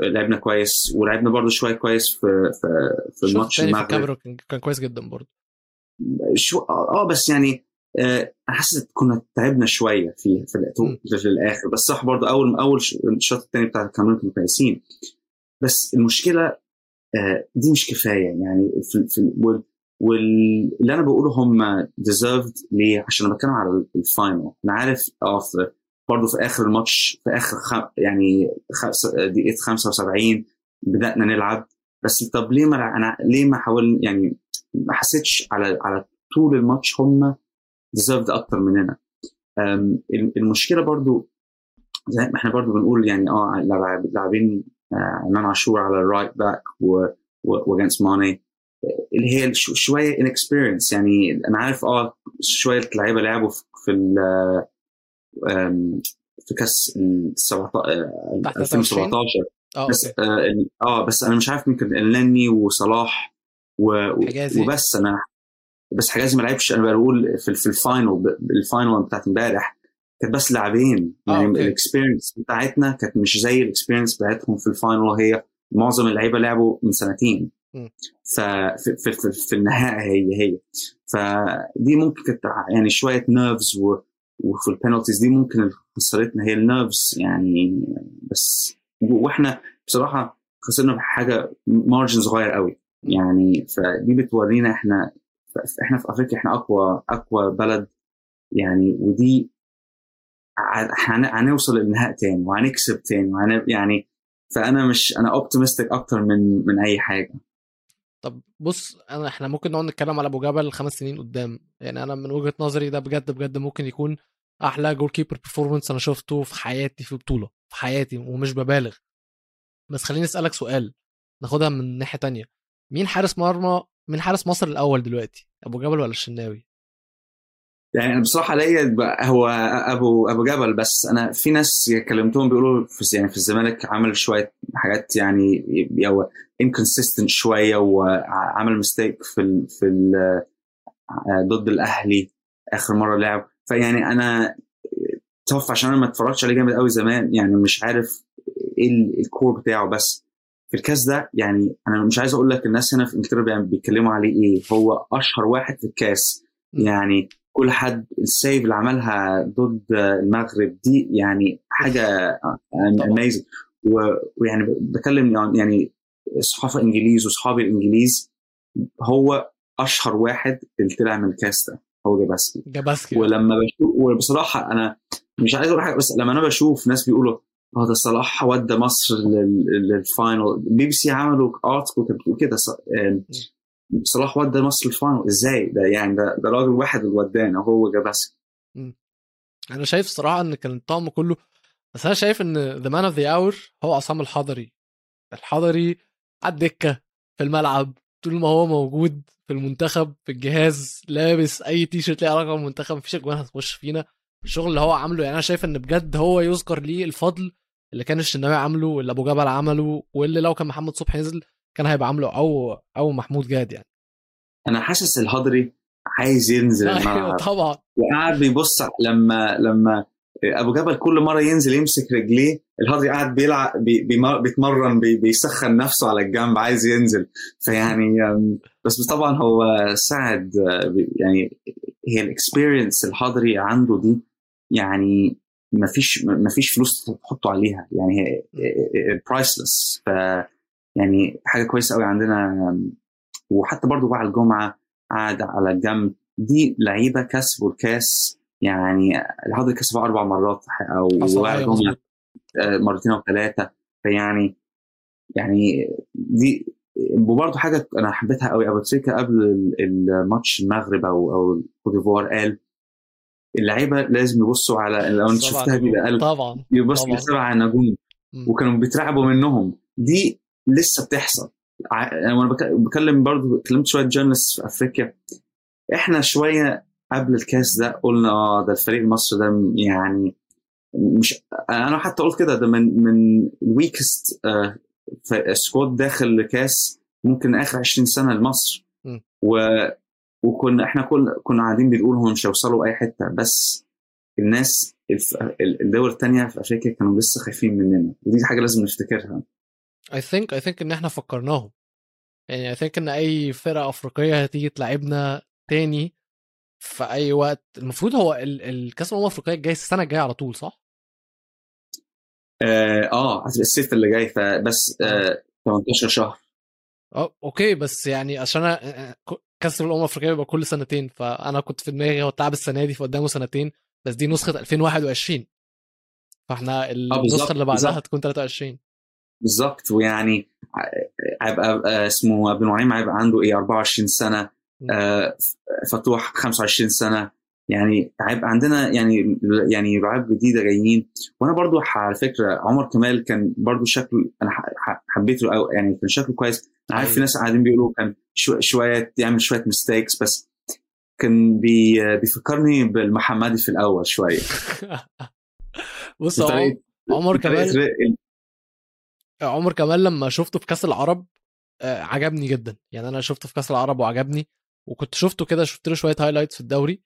لعبنا كويس ولعبنا برضه شوية كويس في في في الماتش المغرب. كان كويس جدا برضه. شو آه بس يعني آه حاسس كنا تعبنا شوية في في, في الآخر. بس صح برضه اول أول الشوط الثاني بتاع الكاميرون كانوا كويسين. بس المشكلة آه دي مش كفاية. يعني في, في واللي أنا بقوله هم deserved ليه؟ عشان أنا بتكلم على ال final أنا عارف آه برضه في آخر الماتش في آخر خم يعني دقيقة 75 بدأنا نلعب. بس طب ليه ما أنا ليه ما حاول يعني ما حسيتش على على طول الماتش هم deserved أكتر مننا. المشكلة برضو زي ما إحنا برضو بنقول يعني آه لاعبين عمان عاشور على الرايت باك وجانس ماني اللي هي شوية انكسبيرينس يعني أنا عارف آه شوية لعيبة لعبوا في في كأس 2017 آه بس آه, آه بس أنا مش عارف يمكن النني وصلاح و... وبس أنا بس حجازي ما لعبش. أنا بقول في, في ال final ال final بتاعت امبارح كانت بس لاعبين. يعني آه ال experience بتاعتنا كانت مش زي ال experience بتاعتهم في ال final هي معظم اللعيبة لعبوا من سنتين. ففي في, في, في النهاية هي هي. فدي ممكن كانت يعني شوية nerves وفي ال penalties دي ممكن اللي خسرتنا هي ال nerves يعني بس وإحنا بصراحة خسرنا بحاجه margin صغير قوي. يعني فدي بتورينا إحنا إحنا في أفريقيا إحنا أقوى أقوى بلد. يعني ودي هنوصل للنهائي تاني وهنكسب تاني وهن يعني فانا مش أنا optimistic أكتر من من أي حاجة. طب بص أنا إحنا ممكن نقعد نتكلم على أبو جبل خمس سنين قدام. يعني أنا من وجهة نظري ده بجد بجد ممكن يكون أحلى goalkeeper performance أنا شفته في حياتي في بطولة في حياتي ومش ببالغ. بس خليني أسألك سؤال ناخدها من ناحية تانية. مين حارس مرمى مين حارس مصر الأول دلوقتي؟ أبو جبل ولا الشناوي؟ يعني بصراحة ليا هو أبو أبو جبل بس أنا في ناس كلمتهم بيقولوا في يعني في الزمالك عمل شوية حاجات يعني هو inconsistent شوية وعمل mistake في ال في ال ضد الأهلي آخر مرة لعب. فيعني أنا tough عشان أنا ما اتفرجتش عليه جامد قوي زمان يعني مش عارف إيه ال core بتاعه. بس في الكاس ده يعني أنا مش عايز أقول لك الناس هنا في إنجلترا بيتكلموا عليه إيه. هو أشهر واحد في الكاس. يعني كل حد ال save اللي عملها ضد المغرب دي يعني حاجة amazing ويعني بكلم يعني صحافه إنجليز واصحابي الإنجليز هو أشهر واحد اللي طلع من الكاس ده هو جاباسكي. جاباسكي. ولما بشوف وبصراحة أنا مش عايز أقول حاجة بس لما أنا بشوف ناس بيقولوا ده صلاح ودى مصر لل final بي بي سي عملوا article كانت بتقول كده صلاح ودى مصر ال final. إزاي؟ ده يعني ده, ده راجل واحد اللي ودانا هو جاباسكي أنا شايف صراحة إن كان ال team كله بس أنا شايف إن the man of the hour هو عصام الحضري. الحضري على الدكة في الملعب طول ما هو موجود في المنتخب في الجهاز لابس أي تي شيرت ليه علاقة بالمنتخب مفيش أجوان هتخش فينا. الشغل اللي هو عامله يعني أنا شايف إن بجد هو يذكر ليه الفضل اللي كان الشناوي عامله واللي أبو جبل عمله واللي لو كان محمد صبحي نزل كان هيبقى عامله أو أو محمود جاد يعني. أنا حاسس الهضري عايز ينزل أيوه طبعا. وقاعد بيبص لما لما أبو جبل كل مرة ينزل يمسك رجليه الهضري قاعد بيلعب بي بيتمرن بي بيسخن نفسه على الجنب عايز ينزل. فيعني بس طبعا هو ساعد يعني هي ال experience الحضري عنده دي يعني ما فيش ما فيش فلوس تحطوا عليها. يعني هي priceless ف يعني حاجة كويسة قوي عندنا. وحتى برضو بعد الجمعة قعد على الجنب دي لعيبة كسبوا الكاس يعني الحضري كسبها أربع مرات أو وبعد الجمعه مرتين أو ثلاثة فيعني يعني دي وبرضه حاجة أنا حبيتها قوي أبو تريكا قبل الماتش المغرب أو أو ديفوار قال اللعيبة لازم يبصوا على لو انت شفتها قال طبعا. يبص لسبع نجوم. وكانوا بيترعبوا منهم. دي لسه بتحصل. وأنا بكلم برضو كلمت شوية جورنالست في أفريقيا. إحنا شوية قبل الكاس ده قلنا آه ده الفريق المصري ده يعني مش أنا حتى قلت كده ده من من ال weakest squad داخل كاس ممكن آخر 20 سنة لمصر. و وكنا إحنا كل كنا قاعدين بنقول هم مش هيوصلوا أي حتة بس الناس الدول الثانية في أفريقيا كانوا لسه خايفين مننا. ودي حاجة لازم نفتكرها. I think I think إن إحنا فكرناهم. يعني I think إن أي فرقة أفريقية هتيجي تلعبنا تاني في أي وقت. المفروض هو الكأس الأمم الأفريقية الجاي السنة الجاية على طول صح؟ آه, آه هتبقى الصيف اللي جاي فبس آه 18 شهر. آه أوكي بس يعني عشان أنا كأس الأمم الأفريقية بيبقى كل سنتين فانا كنت في دماغي هو اتلعب السنة دي فقدامه سنتين بس دي نسخة 2021 فإحنا النسخة اللي بعدها هتكون 23 بالظبط ويعني هيبقى اسمه ابن نعيم هيبقى عنده إيه 24 سنة آه فتوح 25 سنة. يعني هيبقى عندنا يعني يعني لعاب جديدة جايين. وأنا برضو على فكرة عمر كمال كان برضو شكله أنا حبيته قوي يعني كان شكله كويس. أنا عارف في ناس قاعدين بيقولوا كان شوية يعمل شوية mistakes بس كان بي بيفكرني بالمحمدي في الأول شوية. بص عمر كمال عمر كمال لما شفته في كأس العرب عجبني جدا. يعني أنا شفته في كأس العرب وعجبني وكنت شفته كده شفت له شوية highlights في الدوري.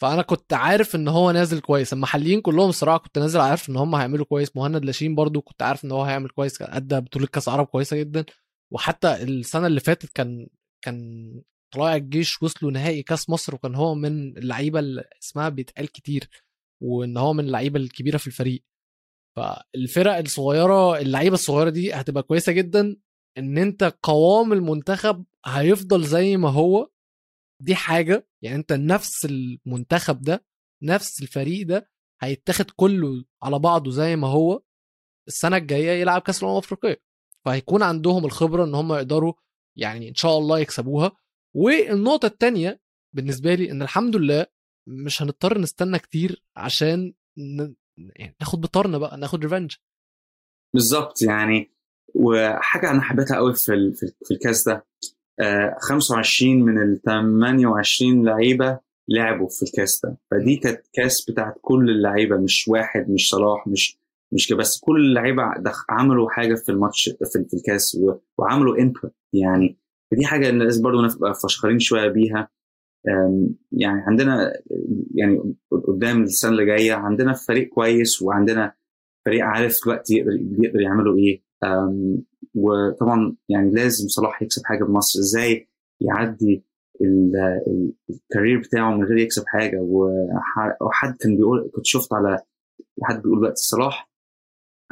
فأنا كنت عارف إن هو نازل كويس. المحليين كلهم الصراحه كنت نازل عارف إن هم هيعملوا كويس. مهند لاشين برضو كنت عارف إن هو هيعمل كويس أدى بطولة كأس عرب كويسة جدا. وحتى السنة اللي فاتت كان كان طلائع الجيش وصلوا نهائي كأس مصر وكان هو من اللعيبة اللي اسمها بيتقال كتير وإن هو من اللعيبة الكبيرة في الفريق. فالفرق الصغيرة اللعيبة الصغيرة دي هتبقى كويسة جدا إن أنت قوام المنتخب هيفضل زي ما هو دي حاجة يعني أنت نفس المنتخب ده نفس الفريق ده هيتاخد كله على بعضه زي ما هو السنة الجاية يلعب كأس الأمم الأفريقية فهيكون عندهم الخبرة إن هم يقدروا يعني إن شاء الله يكسبوها والنقطة الثانية بالنسبة لي إن الحمد لله مش هنضطر نستنى كتير عشان. يعني ناخد بتارنا بقى ناخد revenge بالظبط يعني. وحاجة أنا حبيتها قوي في في الكاس ده 25 من ال 28 لعيبة لعبوا في الكاس ده. فدي كانت كاس بتاعت كل اللعيبة مش واحد مش صلاح مش مش بس. كل اللعيبة عملوا حاجة في الماتش في, في الكاس وعملوا input يعني. فدي حاجة الناس برضه نبقى فشخرين شوية بيها. يعني عندنا يعني قدام السنة اللي جاية عندنا فريق كويس وعندنا فريق عارف دلوقتي يقدر يقدر يعملوا إيه. وطبعا يعني لازم صلاح يكسب حاجة بمصر. إزاي يعدي الكارير بتاعه من غير يكسب حاجة؟ وحد كان بيقول كنت شفت على حد بيقول دلوقتي صلاح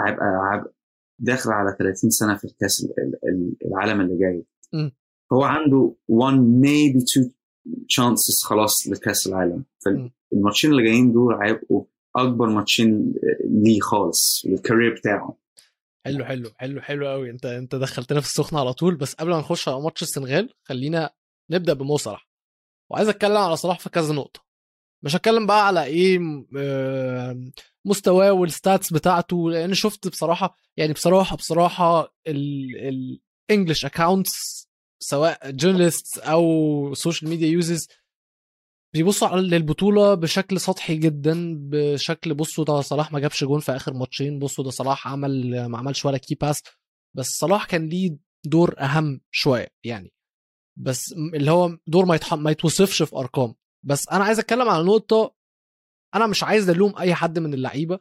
هيبقى داخل على 30 سنة في الكاس العالم اللي جاي. هو عنده 1 maybe 2 chances خلاص لكأس العالم. فالماتشين اللي جايين دول هيبقوا أكبر ماتشين ليه خالص للكارير بتاعه حلو حلو حلو حلو قوي أنت أنت دخلتنا في السخنة على طول. بس قبل ما نخش على ماتش السنغال خلينا نبدأ بمو صلاح. وعايز أتكلم على صلاح في كذا نقطة. مش هتكلم بقى على إيه مستواه وال stats بتاعته لأن شفت بصراحة يعني بصراحة بصراحة ال English accounts سواء journalist أو social media users بيبصوا على البطوله بشكل سطحي جدا بشكل بصوا ده صلاح ما جابش جون في آخر ماتشين بصوا ده صلاح عمل ما عملش ولا key pass بس صلاح كان ليه دور أهم شوية يعني بس اللي هو دور ما. ما يتوصفش في أرقام بس أنا عايز أتكلم على نقطة أنا مش عايز ألوم أي حد من اللعيبة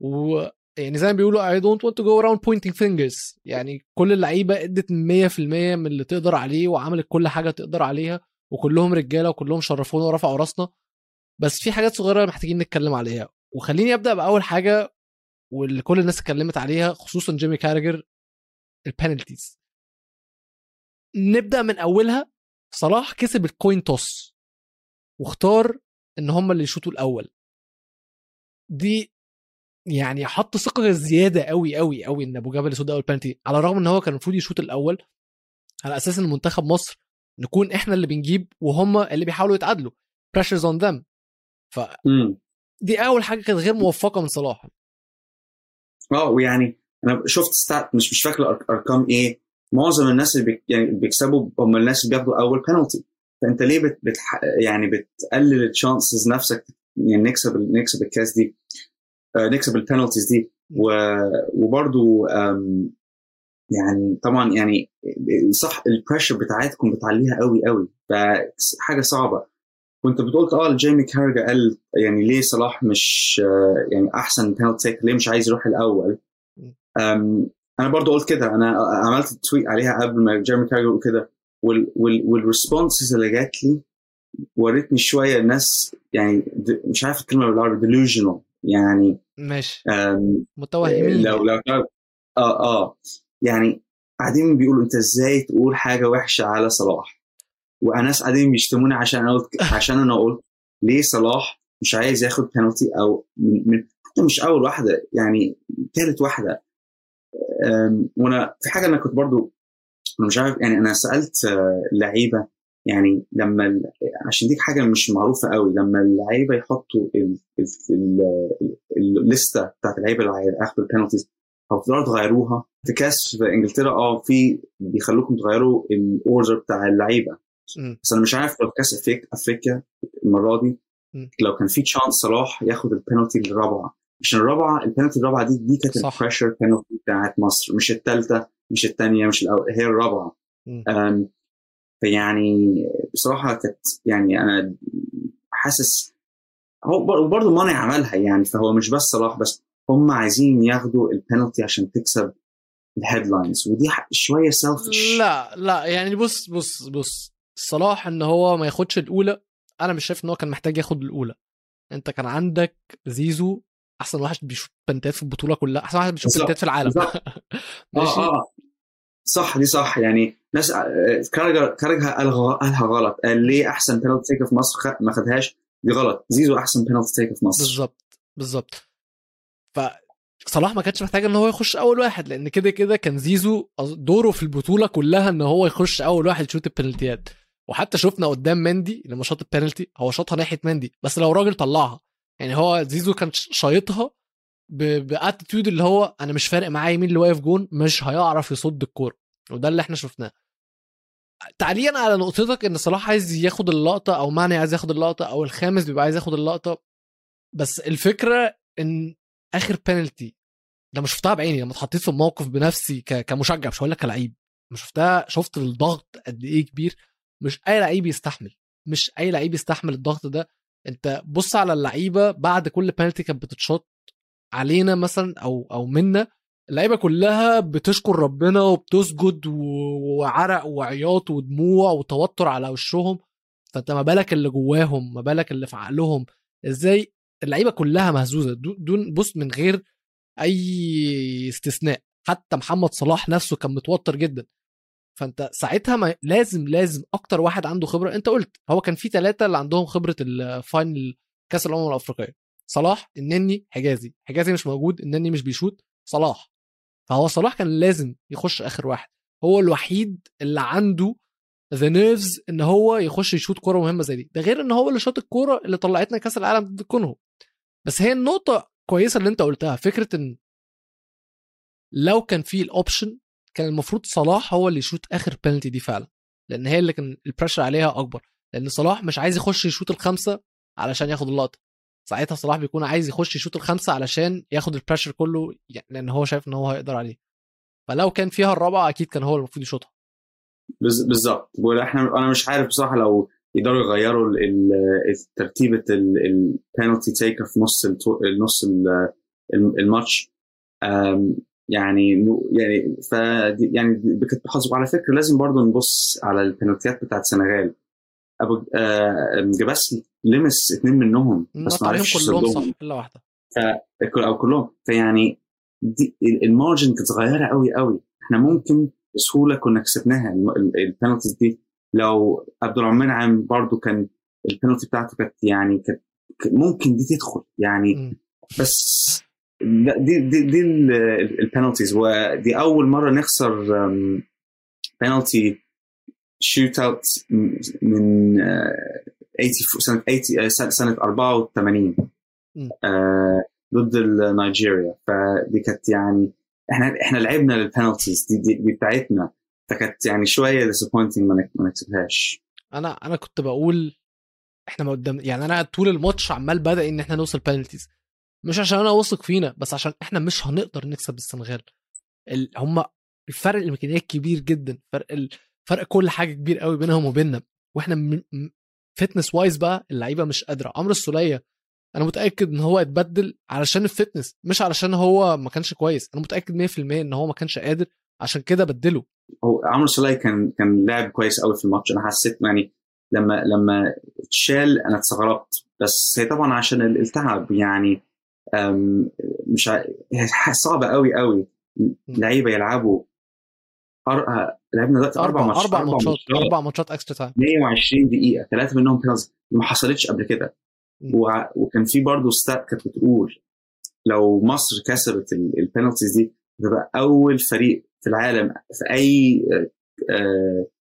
و يعني زي ما بيقولوا I don't want to go around pointing fingers. يعني كل اللعيبة ادت 100% من اللي تقدر عليه وعملت كل حاجة تقدر عليها وكلهم رجالة وكلهم شرفونا ورفعوا راسنا. بس في حاجات صغيرة محتاجين نتكلم عليها. وخليني أبدأ بأول حاجة واللي كل الناس اتكلمت عليها خصوصا جيمي كاراجر ال penalties نبدأ من أولها. صلاح كسب ال coin toss واختار إن هم اللي يشوطوا الأول. دي يعني حط ثقة زيادة قوي قوي قوي إن أبو جبل يصد أول بنالتي على الرغم إن هو كان المفروض يشوط الأول على أساس إن منتخب مصر نكون إحنا اللي بنجيب وهم اللي بيحاولوا يتعادلوا. pressure's on them ف دي أول حاجة كانت غير موفقة من صلاح. آه ويعني أنا شفت stat مش مش فاكر أرقام إيه. معظم الناس اللي بيك يعني بيكسبوا هم الناس اللي بياخدوا أول بينالتي فأنت ليه بت يعني بتقلل ال chances نفسك يعني نكسب نكسب الكاس دي؟ نكسب ال penalties دي. وبرضو يعني طبعا يعني صح ال pressure بتاعتكم بتعليها قوي قوي. فحاجة صعبة. وانت بتقول آه جيمي كاراجر قال يعني ليه صلاح مش آه، يعني أحسن بينالتي ليه مش عايز يروح الأول؟ أنا برضو قلت كده. أنا عملت tweet عليها قبل ما جيرمي كارجر يقول كده. وال responses اللي جات لي وريتني شوية الناس يعني مش عارف الكلمة بالعربي delusional. يعني ماشي. متوهمين لو لو آه آه يعني قاعدين بيقولوا أنت إزاي تقول حاجة وحشة على صلاح؟ وناس قاعدين بيشتموني عشان أنا قلت عشان أنا قلت ليه صلاح مش عايز ياخد بنالتي أو من, من حتى مش أول واحدة يعني ثالث واحدة. وأنا في حاجة أنا كنت برضو مش عارف يعني أنا سألت آه، لعيبة يعني لما عشان دي حاجة مش معروفة قوي لما اللعيبة يحطوا ال ليستة بتاعت اللعيبة اللي هياخدوا البنالتيز أو تقدروا تغيروها في كاس في إنجلترا آه في بيخلوكم تغيروا ال order بتاع اللعيبة. بس أنا مش عارف لو كاس أفريقيا المرة دي لو كان في chance صلاح ياخد البنالتي الرابعة. عشان الرابعه البنالتي الرابعة دي دي كانت ال pressure بتاعت مصر مش الثالثه مش الثانية مش الأول هي الرابعة. فيعني بصراحة كانت يعني أنا حاسس هو برضه ماني عملها يعني فهو مش بس صلاح بس هم عايزين ياخدوا البنالتي عشان تكسب ال headlines ودي شوية selfish لا لا يعني بص بص بص صلاح إن هو ما ياخدش الأولى أنا مش شايف إن هو كان محتاج ياخد الأولى. أنت كان عندك زيزو أحسن واحد بيشوط بنتات في البطولة كلها أحسن واحد بيشوط بنتات في العالم. ماشي؟ آه آه. صح دي صح. يعني ناس كارجا كارجا قالها غلط. قال ليه أحسن بينالتي تيك في مصر ما خدهاش؟ دي غلط. زيزو أحسن بينالتي تيك في مصر. بالظبط. بالظبط. ف صلاح ما كانش محتاج إن هو يخش أول واحد لأن كده كده كان زيزو دوره في البطولة كلها إن هو يخش أول واحد يشوط البنالتيات وحتى شفنا قدام مندي لما شاط البنالتي هو شاطها ناحية مندي. بس لو راجل طلعها. يعني هو زيزو كان شايطها ب attitude اللي هو أنا مش فارق معايا مين اللي واقف جون مش هيعرف يصد الكورة. وده اللي إحنا شفناه. تعليقا على نقطتك إن صلاح عايز ياخد اللقطة أو ماني عايز ياخد اللقطة أو الخامس بيبقى عايز ياخد اللقطة بس الفكرة إن آخر بينالتي لما شفتها بعيني لما اتحطيت في الموقف بنفسي كمشجع مش هقول لك كلعيب لما شفتها شفت الضغط قد إيه كبير مش أي لعيب يستحمل مش أي لعيب يستحمل الضغط ده. أنت بص على اللعيبة بعد كل بنالتي كانت بتتشوط علينا مثلا أو أو منا اللعيبة كلها بتشكر ربنا وبتسجد وعرق وعياط ودموع وتوتر على وشهم. فانت ما بالك اللي جواهم ما بالك اللي في عقلهم. إزاي؟ اللعيبة كلها مهزوزة. دون بص من غير أي استثناء. حتى محمد صلاح نفسه كان متوتر جدا. فانت ساعتها ما لازم لازم أكتر واحد عنده خبرة. انت قلت هو كان في ثلاثة اللي عندهم خبرة ال final كأس الأمم الأفريقية. صلاح النني حجازي. حجازي مش موجود النني مش بيشوط صلاح. فهو صلاح كان لازم يخش آخر واحد. هو الوحيد اللي عنده the nerves إن هو يخش يشوط كورة مهمة زي دي. ده غير إن هو اللي شاط الكورة اللي طلعتنا كأس العالم ضد كونغو بس هي النقطة كويسة اللي أنت قلتها فكرة إن لو كان في ال option كان المفروض صلاح هو اللي يشوط آخر بينالتي دي فعلا. لأن هي اللي كان ال pressure عليها أكبر. لأن صلاح مش عايز يخش يشوط الخمسة علشان ياخد اللقطة. ساعتها صلاح بيكون عايز يخش يشوط الخمسة علشان ياخد ال pressure كله يعني لأن هو شايف إن هو هيقدر عليه. فلو كان فيها الرابعة أكيد كان هو المفروض يشوطها. بالظبط. وإحنا أنا مش عارف بصراحة لو يقدروا يغيروا ترتيبه البينالتي تيكر في نص نص الماتش. يعني يعني ف يعني كنت بحظ وعلى فكرة لازم برضه نبص على البنالتيات بتاعت السنغال. أبو آه لمس اثنين منهم بس ما عرفش كلهم صح إلا واحدة. أو كلهم. فيعني دي المارجن كانت صغيرة قوي قوي إحنا ممكن بسهولة كنا كسبناها البنالتيز دي. لو عبد المنعم برضه كان البنالتي بتاعته كانت يعني كانت ممكن دي تدخل يعني. م. بس دي دي دي البنالتيز ودي أول مرة نخسر penalty shootout من 80 آه، سنه 80 سنه 84 آه، ضد نيجيريا فدي كانت يعني إحنا إحنا لعبنا البنالتيز دي, دي, دي بتاعتنا. فكانت يعني شوية disappointing ما نكسبهاش أنا أنا كنت بقول إحنا ما قدام يعني أنا طول الماتش عمال بدأ إن إحنا نوصل بنالتيز مش عشان أنا واثق فينا بس عشان إحنا مش هنقدر نكسب السنغال. ال... هم الفرق الإمكانيات كبير جدا. فرق ال... فرق كل حاجة كبير قوي بينهم وبيننا. وإحنا م... fitness wise بقى اللعيبة مش قادرة. عمرو السولية أنا متأكد إن هو اتبدل علشان ال fitness مش علشان هو ما كانش كويس. أنا متأكد 100% إن هو ما كانش قادر عشان كده بدله. هو عمرو السولية كان كان لاعب كويس قوي في الماتش. أنا حسيت يعني لما لما اتشال أنا استغربت بس هي طبعا عشان التعب يعني مش صعبه قوي قوي. لعيبة يلعبوا أر... لعبنا دلوقتي أربع ماتشات أربع ماتشات أربع ماتشات extra time 120 دقيقة ثلاثة منهم بينالتي ما حصلتش قبل كده. و... وكان في برضه stat كانت بتقول لو مصر كسبت البينالتيز دي تبقى أول فريق في العالم في أي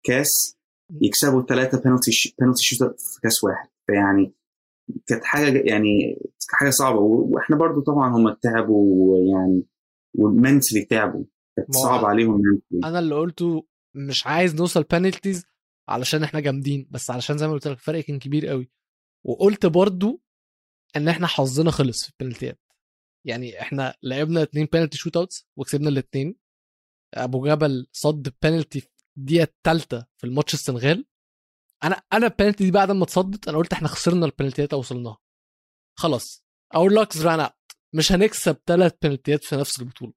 كاس يكسبوا ثلاثة بينالتي بينالتي شوتر في كاس واحد. فيعني كانت حاجة يعني حاجة صعبة. وإحنا برضو طبعا هم تعبوا يعني و mentally تعبوا. صعب عليهم أنا اللي قلته مش عايز نوصل بنالتيز علشان إحنا جامدين بس علشان زي ما قلت لك الفرق كان كبير قوي. وقلت برضو إن إحنا حظنا خلص في البنالتيات يعني إحنا لعبنا اتنين penalty shootouts وكسبنا الاثنين أبو جبل صد بنالتي في الدقيقة الثالثه في الماتش السنغال. أنا أنا البنالتي دي بعد ما اتصدت أنا قلت إحنا خسرنا البنالتيات أو وصلناها خلاص our luck's ran out مش هنكسب ثلاث بنالتيات في نفس البطولة.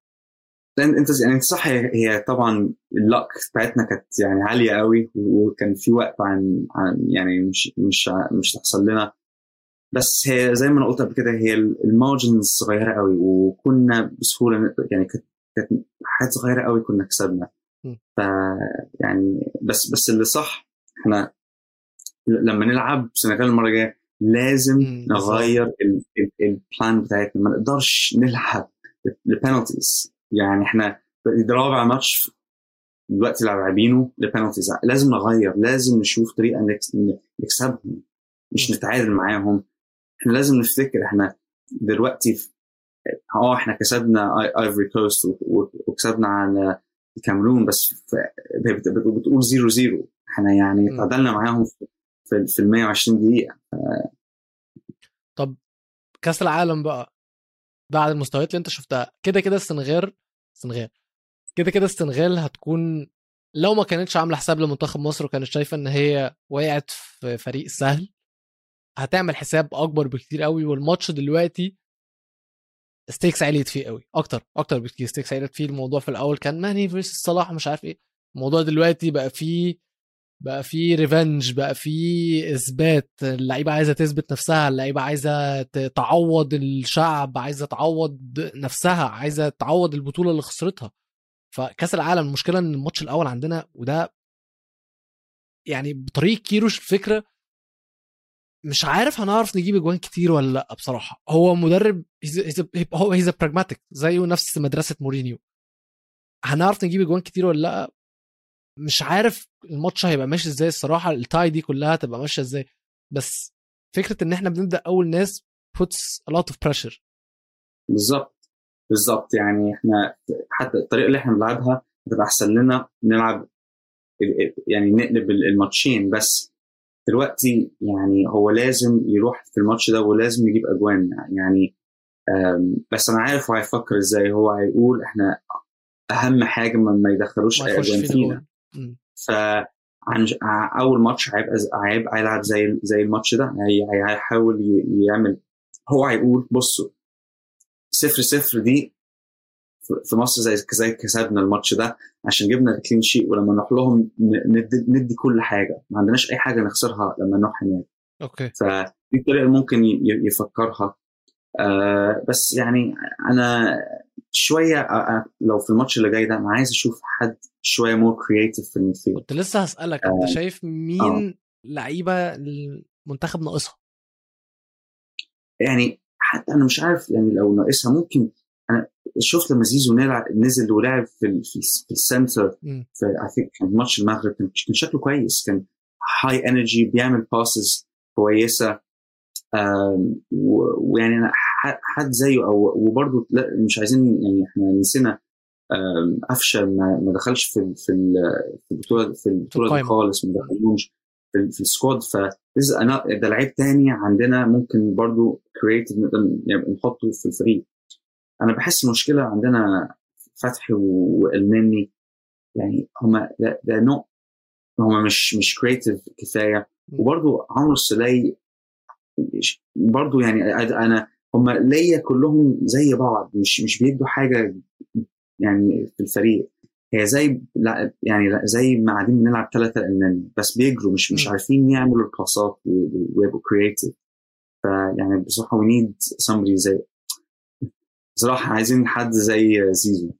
أنت يعني أنت صح هي طبعا ال luck بتاعتنا كانت يعني عالية قوي وكان في وقت عن, عن يعني مش مش مش تحصل لنا. بس هي زي ما أنا قلت قبل كده هي ال margins صغيرة قوي وكنا بسهولة يعني كانت كانت حاجات صغيرة قوي كنا كسبنا. ف يعني بس بس اللي صح إحنا لما نلعب سنغال المرة الجاية لازم نغير ال plan بتاعتنا. ما نقدرش نلعب ل penalties يعني إحنا رابع ماتش دلوقتي لاعبينه ل penalties لازم نغير لازم نشوف طريقة نكسبهم مش نتعادل معاهم. إحنا لازم نفتكر إحنا دلوقتي آه إحنا كسبنا Ivory Coast وكسبنا على الكاميرون بس بتقول zero zero. إحنا يعني تعادلنا معاهم في ال 120 دقيقة. طب كأس العالم بقى بعد المستويات اللي أنت شفتها. كده كده السنغال السنغال. كده كده السنغال هتكون لو ما كانتش عاملة حساب لمنتخب مصر وكانت شايفة إن هي وقعت في فريق سهل هتعمل حساب أكبر بكتير قوي والماتش دلوقتي stakes عليت فيه قوي أكتر أكتر بكتير. stakes عليت فيه. الموضوع في الأول كان ماني versus صلاح مش عارف إيه. الموضوع دلوقتي بقى فيه بقى في revenge بقى في إثبات اللعيبة عايزة تثبت نفسها اللعيبة عايزة تعوض الشعب عايزة تعوض نفسها عايزة تعوض البطولة اللي خسرتها. فكأس العالم المشكلة إن الماتش الأول عندنا وده يعني بطريقة كيروش الفكرة مش عارف هنعرف نجيب اجوان كتير ولا لأ بصراحة. هو مدرب هو he's pragmatic زيه نفس مدرسة مورينيو. هنعرف نجيب اجوان كتير ولا لأ؟ مش عارف الماتش هيبقى ماشي إزاي الصراحة التاي دي كلها تبقى ماشية إزاي. بس فكرة إن إحنا بنبدأ أول ناس puts a lot of pressure. بالظبط بالظبط. يعني إحنا حتى الطريقة اللي إحنا بنلعبها هتبقى أحسن لنا نلعب يعني نقلب الماتشين. بس دلوقتي يعني هو لازم يروح في الماتش ده ولازم يجيب أجوان. يعني بس أنا عارف هو هيفكر إزاي. هو هيقول إحنا أهم حاجة ما يدخلوش أجوان فينا. ف أول ماتش هيبقى هيبقى هيلعب زي زي الماتش ده. هيحاول يعمل هو هيقول بصوا صفر صفر دي في مصر زي زي كسبنا الماتش ده عشان جبنا الكلين شيت ولما نروح لهم ندي, ندي كل حاجة. ما عندناش أي حاجة نخسرها لما نروح هناك. okay. فدي الطريقة اللي ممكن يفكرها. آه بس يعني أنا شوية لو في الماتش اللي جاي ده أنا عايز أشوف حد شوية more creative في ال midfield كنت لسه هسألك آه. انت شايف مين آه. لعيبة المنتخب ناقصها يعني حتى أنا مش عارف يعني لو ناقصها ممكن أنا شفت لما زيزو نزل ولعب في في, في ال center في I think كان ماتش المغرب كان شكله كويس كان high energy بيعمل passes كويسة ويعني أنا حد زيه أو وبرضه مش عايزين يعني إحنا نسينا قفشة ما دخلش في في البطولة في البطولة دي خالص ما دخلوش في, في ال squad. ف ده لعيب تاني عندنا ممكن برضو creative يعني نحطه في الفريق. أنا بحس المشكلة عندنا فتحي والنني يعني هما ده, ده نوع هما مش مش creative كفاية. وبرضو عمرو السولية برضو يعني أنا هما ليا كلهم زي بعض مش مش بيدوا حاجة يعني في الفريق. هي زي لا يعني لا زي ما قاعدين بنلعب ثلاثة النني بس بيجروا مش مش عارفين يعملوا الباصات ويبقوا creative فيعني بصراحة we need somebody زي بصراحة عايزين حد زي زيزو.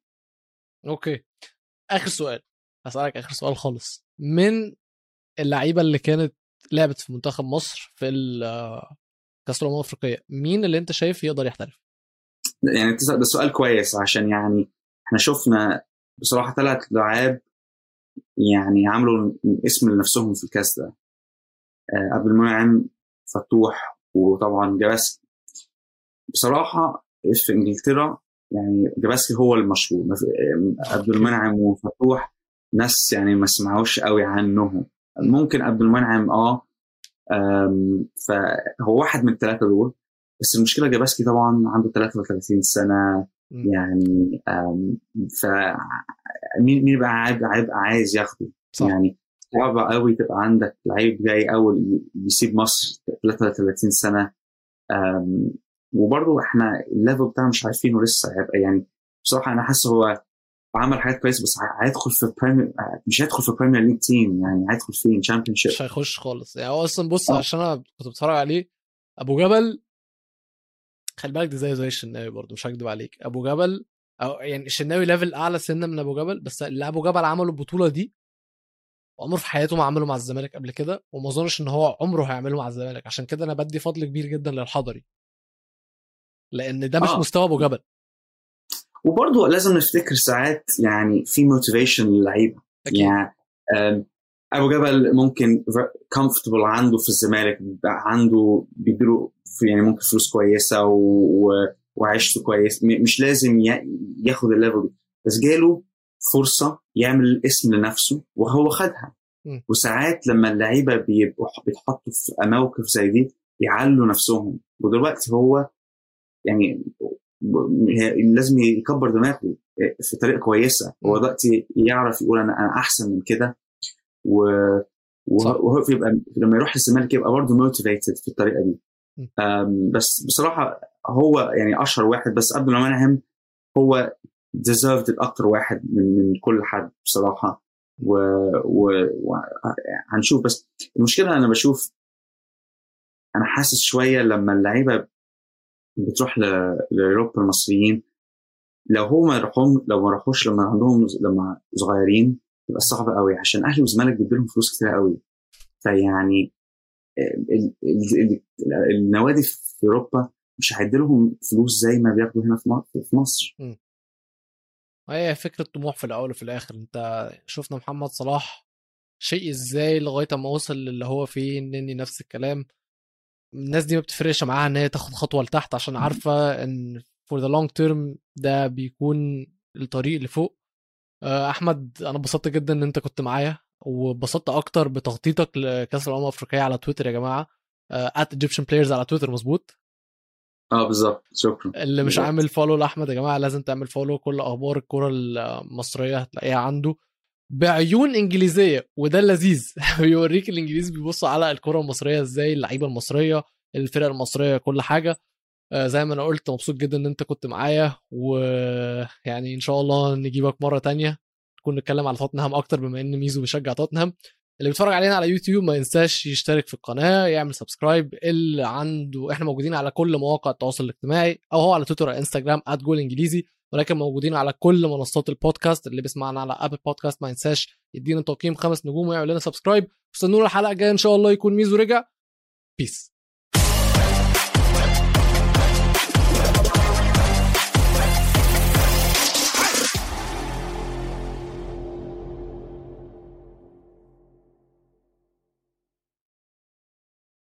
أوكي. آخر سؤال. هسألك آخر سؤال خالص. من اللعيبة اللي كانت لعبت في منتخب مصر في كاس الامم الافريقيه مين اللي انت شايف يقدر يحترف؟ يعني ده سؤال كويس عشان يعني إحنا شفنا بصراحة ثلاث لعاب يعني عملوا اسم لنفسهم في الكاس ده. آه، عبد المنعم فتوح وطبعا جباسكي. بصراحة في إنجلترا يعني جباسكي هو المشهور. عبد المنعم وفتوح ناس يعني ما سمعوش قوي عنهم. ممكن عبد المنعم آه فهو واحد من الثلاثة دول. بس المشكلة جباسكي طبعا عنده 33 سنة. يعني ف مين مين بقى عايز ياخده؟ صح. يعني صعب قوي تبقى عندك لعيب جاي أول يسيب مصر 33 سنة. وبرضه إحنا ال level بتاعنا مش عارفينه لسه. هيبقى يعني بصراحة أنا حاسس هو عمل حاجات كويسة بس هيدخل في Premier مش هيدخل في Premier League team يعني هيدخل فين؟ Championship مش هيخش خالص. يعني هو أصلا بص أوه. عشان أنا كنت بتفرج عليه أبو جبل خلي بالك دي زي زي الشناوي برضه مش هكدب عليك. أبو جبل أو يعني الشناوي level أعلى سنة من أبو جبل بس اللي أبو جبل عمله البطولة دي عمره في حياته ما عمله مع الزمالك قبل كده وما أظنش إن هو عمره هيعمله مع الزمالك. عشان كده أنا بدي فضل كبير جدا للحضري. لأن ده مش آه. مستوى أبو جبل. وبرضه لازم نفتكر ساعات يعني في motivation للعيبه يعني أبو جبل ممكن comfortable عنده في الزمالك عنده بيديله يعني ممكن فلوس كويسة و... وعيشته كويس. مش لازم ياخد الليفل دي. بس جاله فرصة يعمل اسم لنفسه وهو خدها. وساعات لما اللعيبة بيبقوا بيتحطوا في موقف زي دي يعلوا نفسهم. ودلوقتي هو يعني لازم يكبر دماغه في طريقة كويسة. هو دلوقتي يعرف يقول أنا أنا أحسن من كده. و وهو يبقى لما يروح الزمالك يبقى برضه motivated في الطريقة دي. بس بصراحة هو يعني أشهر واحد بس قبل ما منهم هو deserved أكتر واحد من من كل حد بصراحة. و, و... هنشوف. بس المشكلة أنا بشوف أنا حاسس شوية لما اللعيبة بتروح لأوروبا المصريين لو هو ما راحوش لو ما راحوش لما عندهم لما صغيرين تبقى صعبه قوي عشان أهلي والزمالك بيدوا لهم فلوس كتير قوي. فيعني النوادي في أوروبا مش هيدي لهم فلوس زي ما بياخدوا هنا في مصر هي فكرة طموح في الأول وفي الآخر. أنت شفنا محمد صلاح شيء إزاي لغاية ما وصل للي هو فيه النني نفس الكلام. الناس دي ما بتفرقش معاها إن هي تاخد خطوة لتحت عشان عارفة إن for the long term ده بيكون الطريق لفوق. آه، أحمد أنا اتبسطت جدا إن أنت كنت معايا واتبسطت أكتر بتغطيتك لكأس الأمم الأفريقية على تويتر يا جماعة. at Egyptian Players على تويتر مظبوط؟ آه بالظبط. شكرا. اللي مش عامل follow لأحمد يا جماعة لازم تعمل follow كل أخبار الكرة المصرية هتلاقيها عنده. بعيون إنجليزية وده اللذيذ بيوريك الإنجليز بيبصوا على الكرة المصرية إزاي اللعيبة المصرية الفرق المصرية كل حاجة. آه زي ما أنا قلت مبسوط جدا إن أنت كنت معايا ويعني إن شاء الله نجيبك مرة تانية نكون نتكلم على توتنهام أكتر بما إن ميزو بيشجع توتنهام. اللي بيتفرج علينا على يوتيوب ما ينساش يشترك في القناة يعمل subscribe اللي عنده إحنا موجودين على كل مواقع التواصل الاجتماعي أو هو على تويتر إنستجرام @جول إنجليزي. ولكن موجودين على كل منصات البودكاست اللي بيسمعنا على Apple Podcasts ما ينساش يدينا تقييم خمس نجوم ويعمل لنا subscribe واستنونا الحلقة الجاية إن شاء الله يكون ميزو رجع. بيس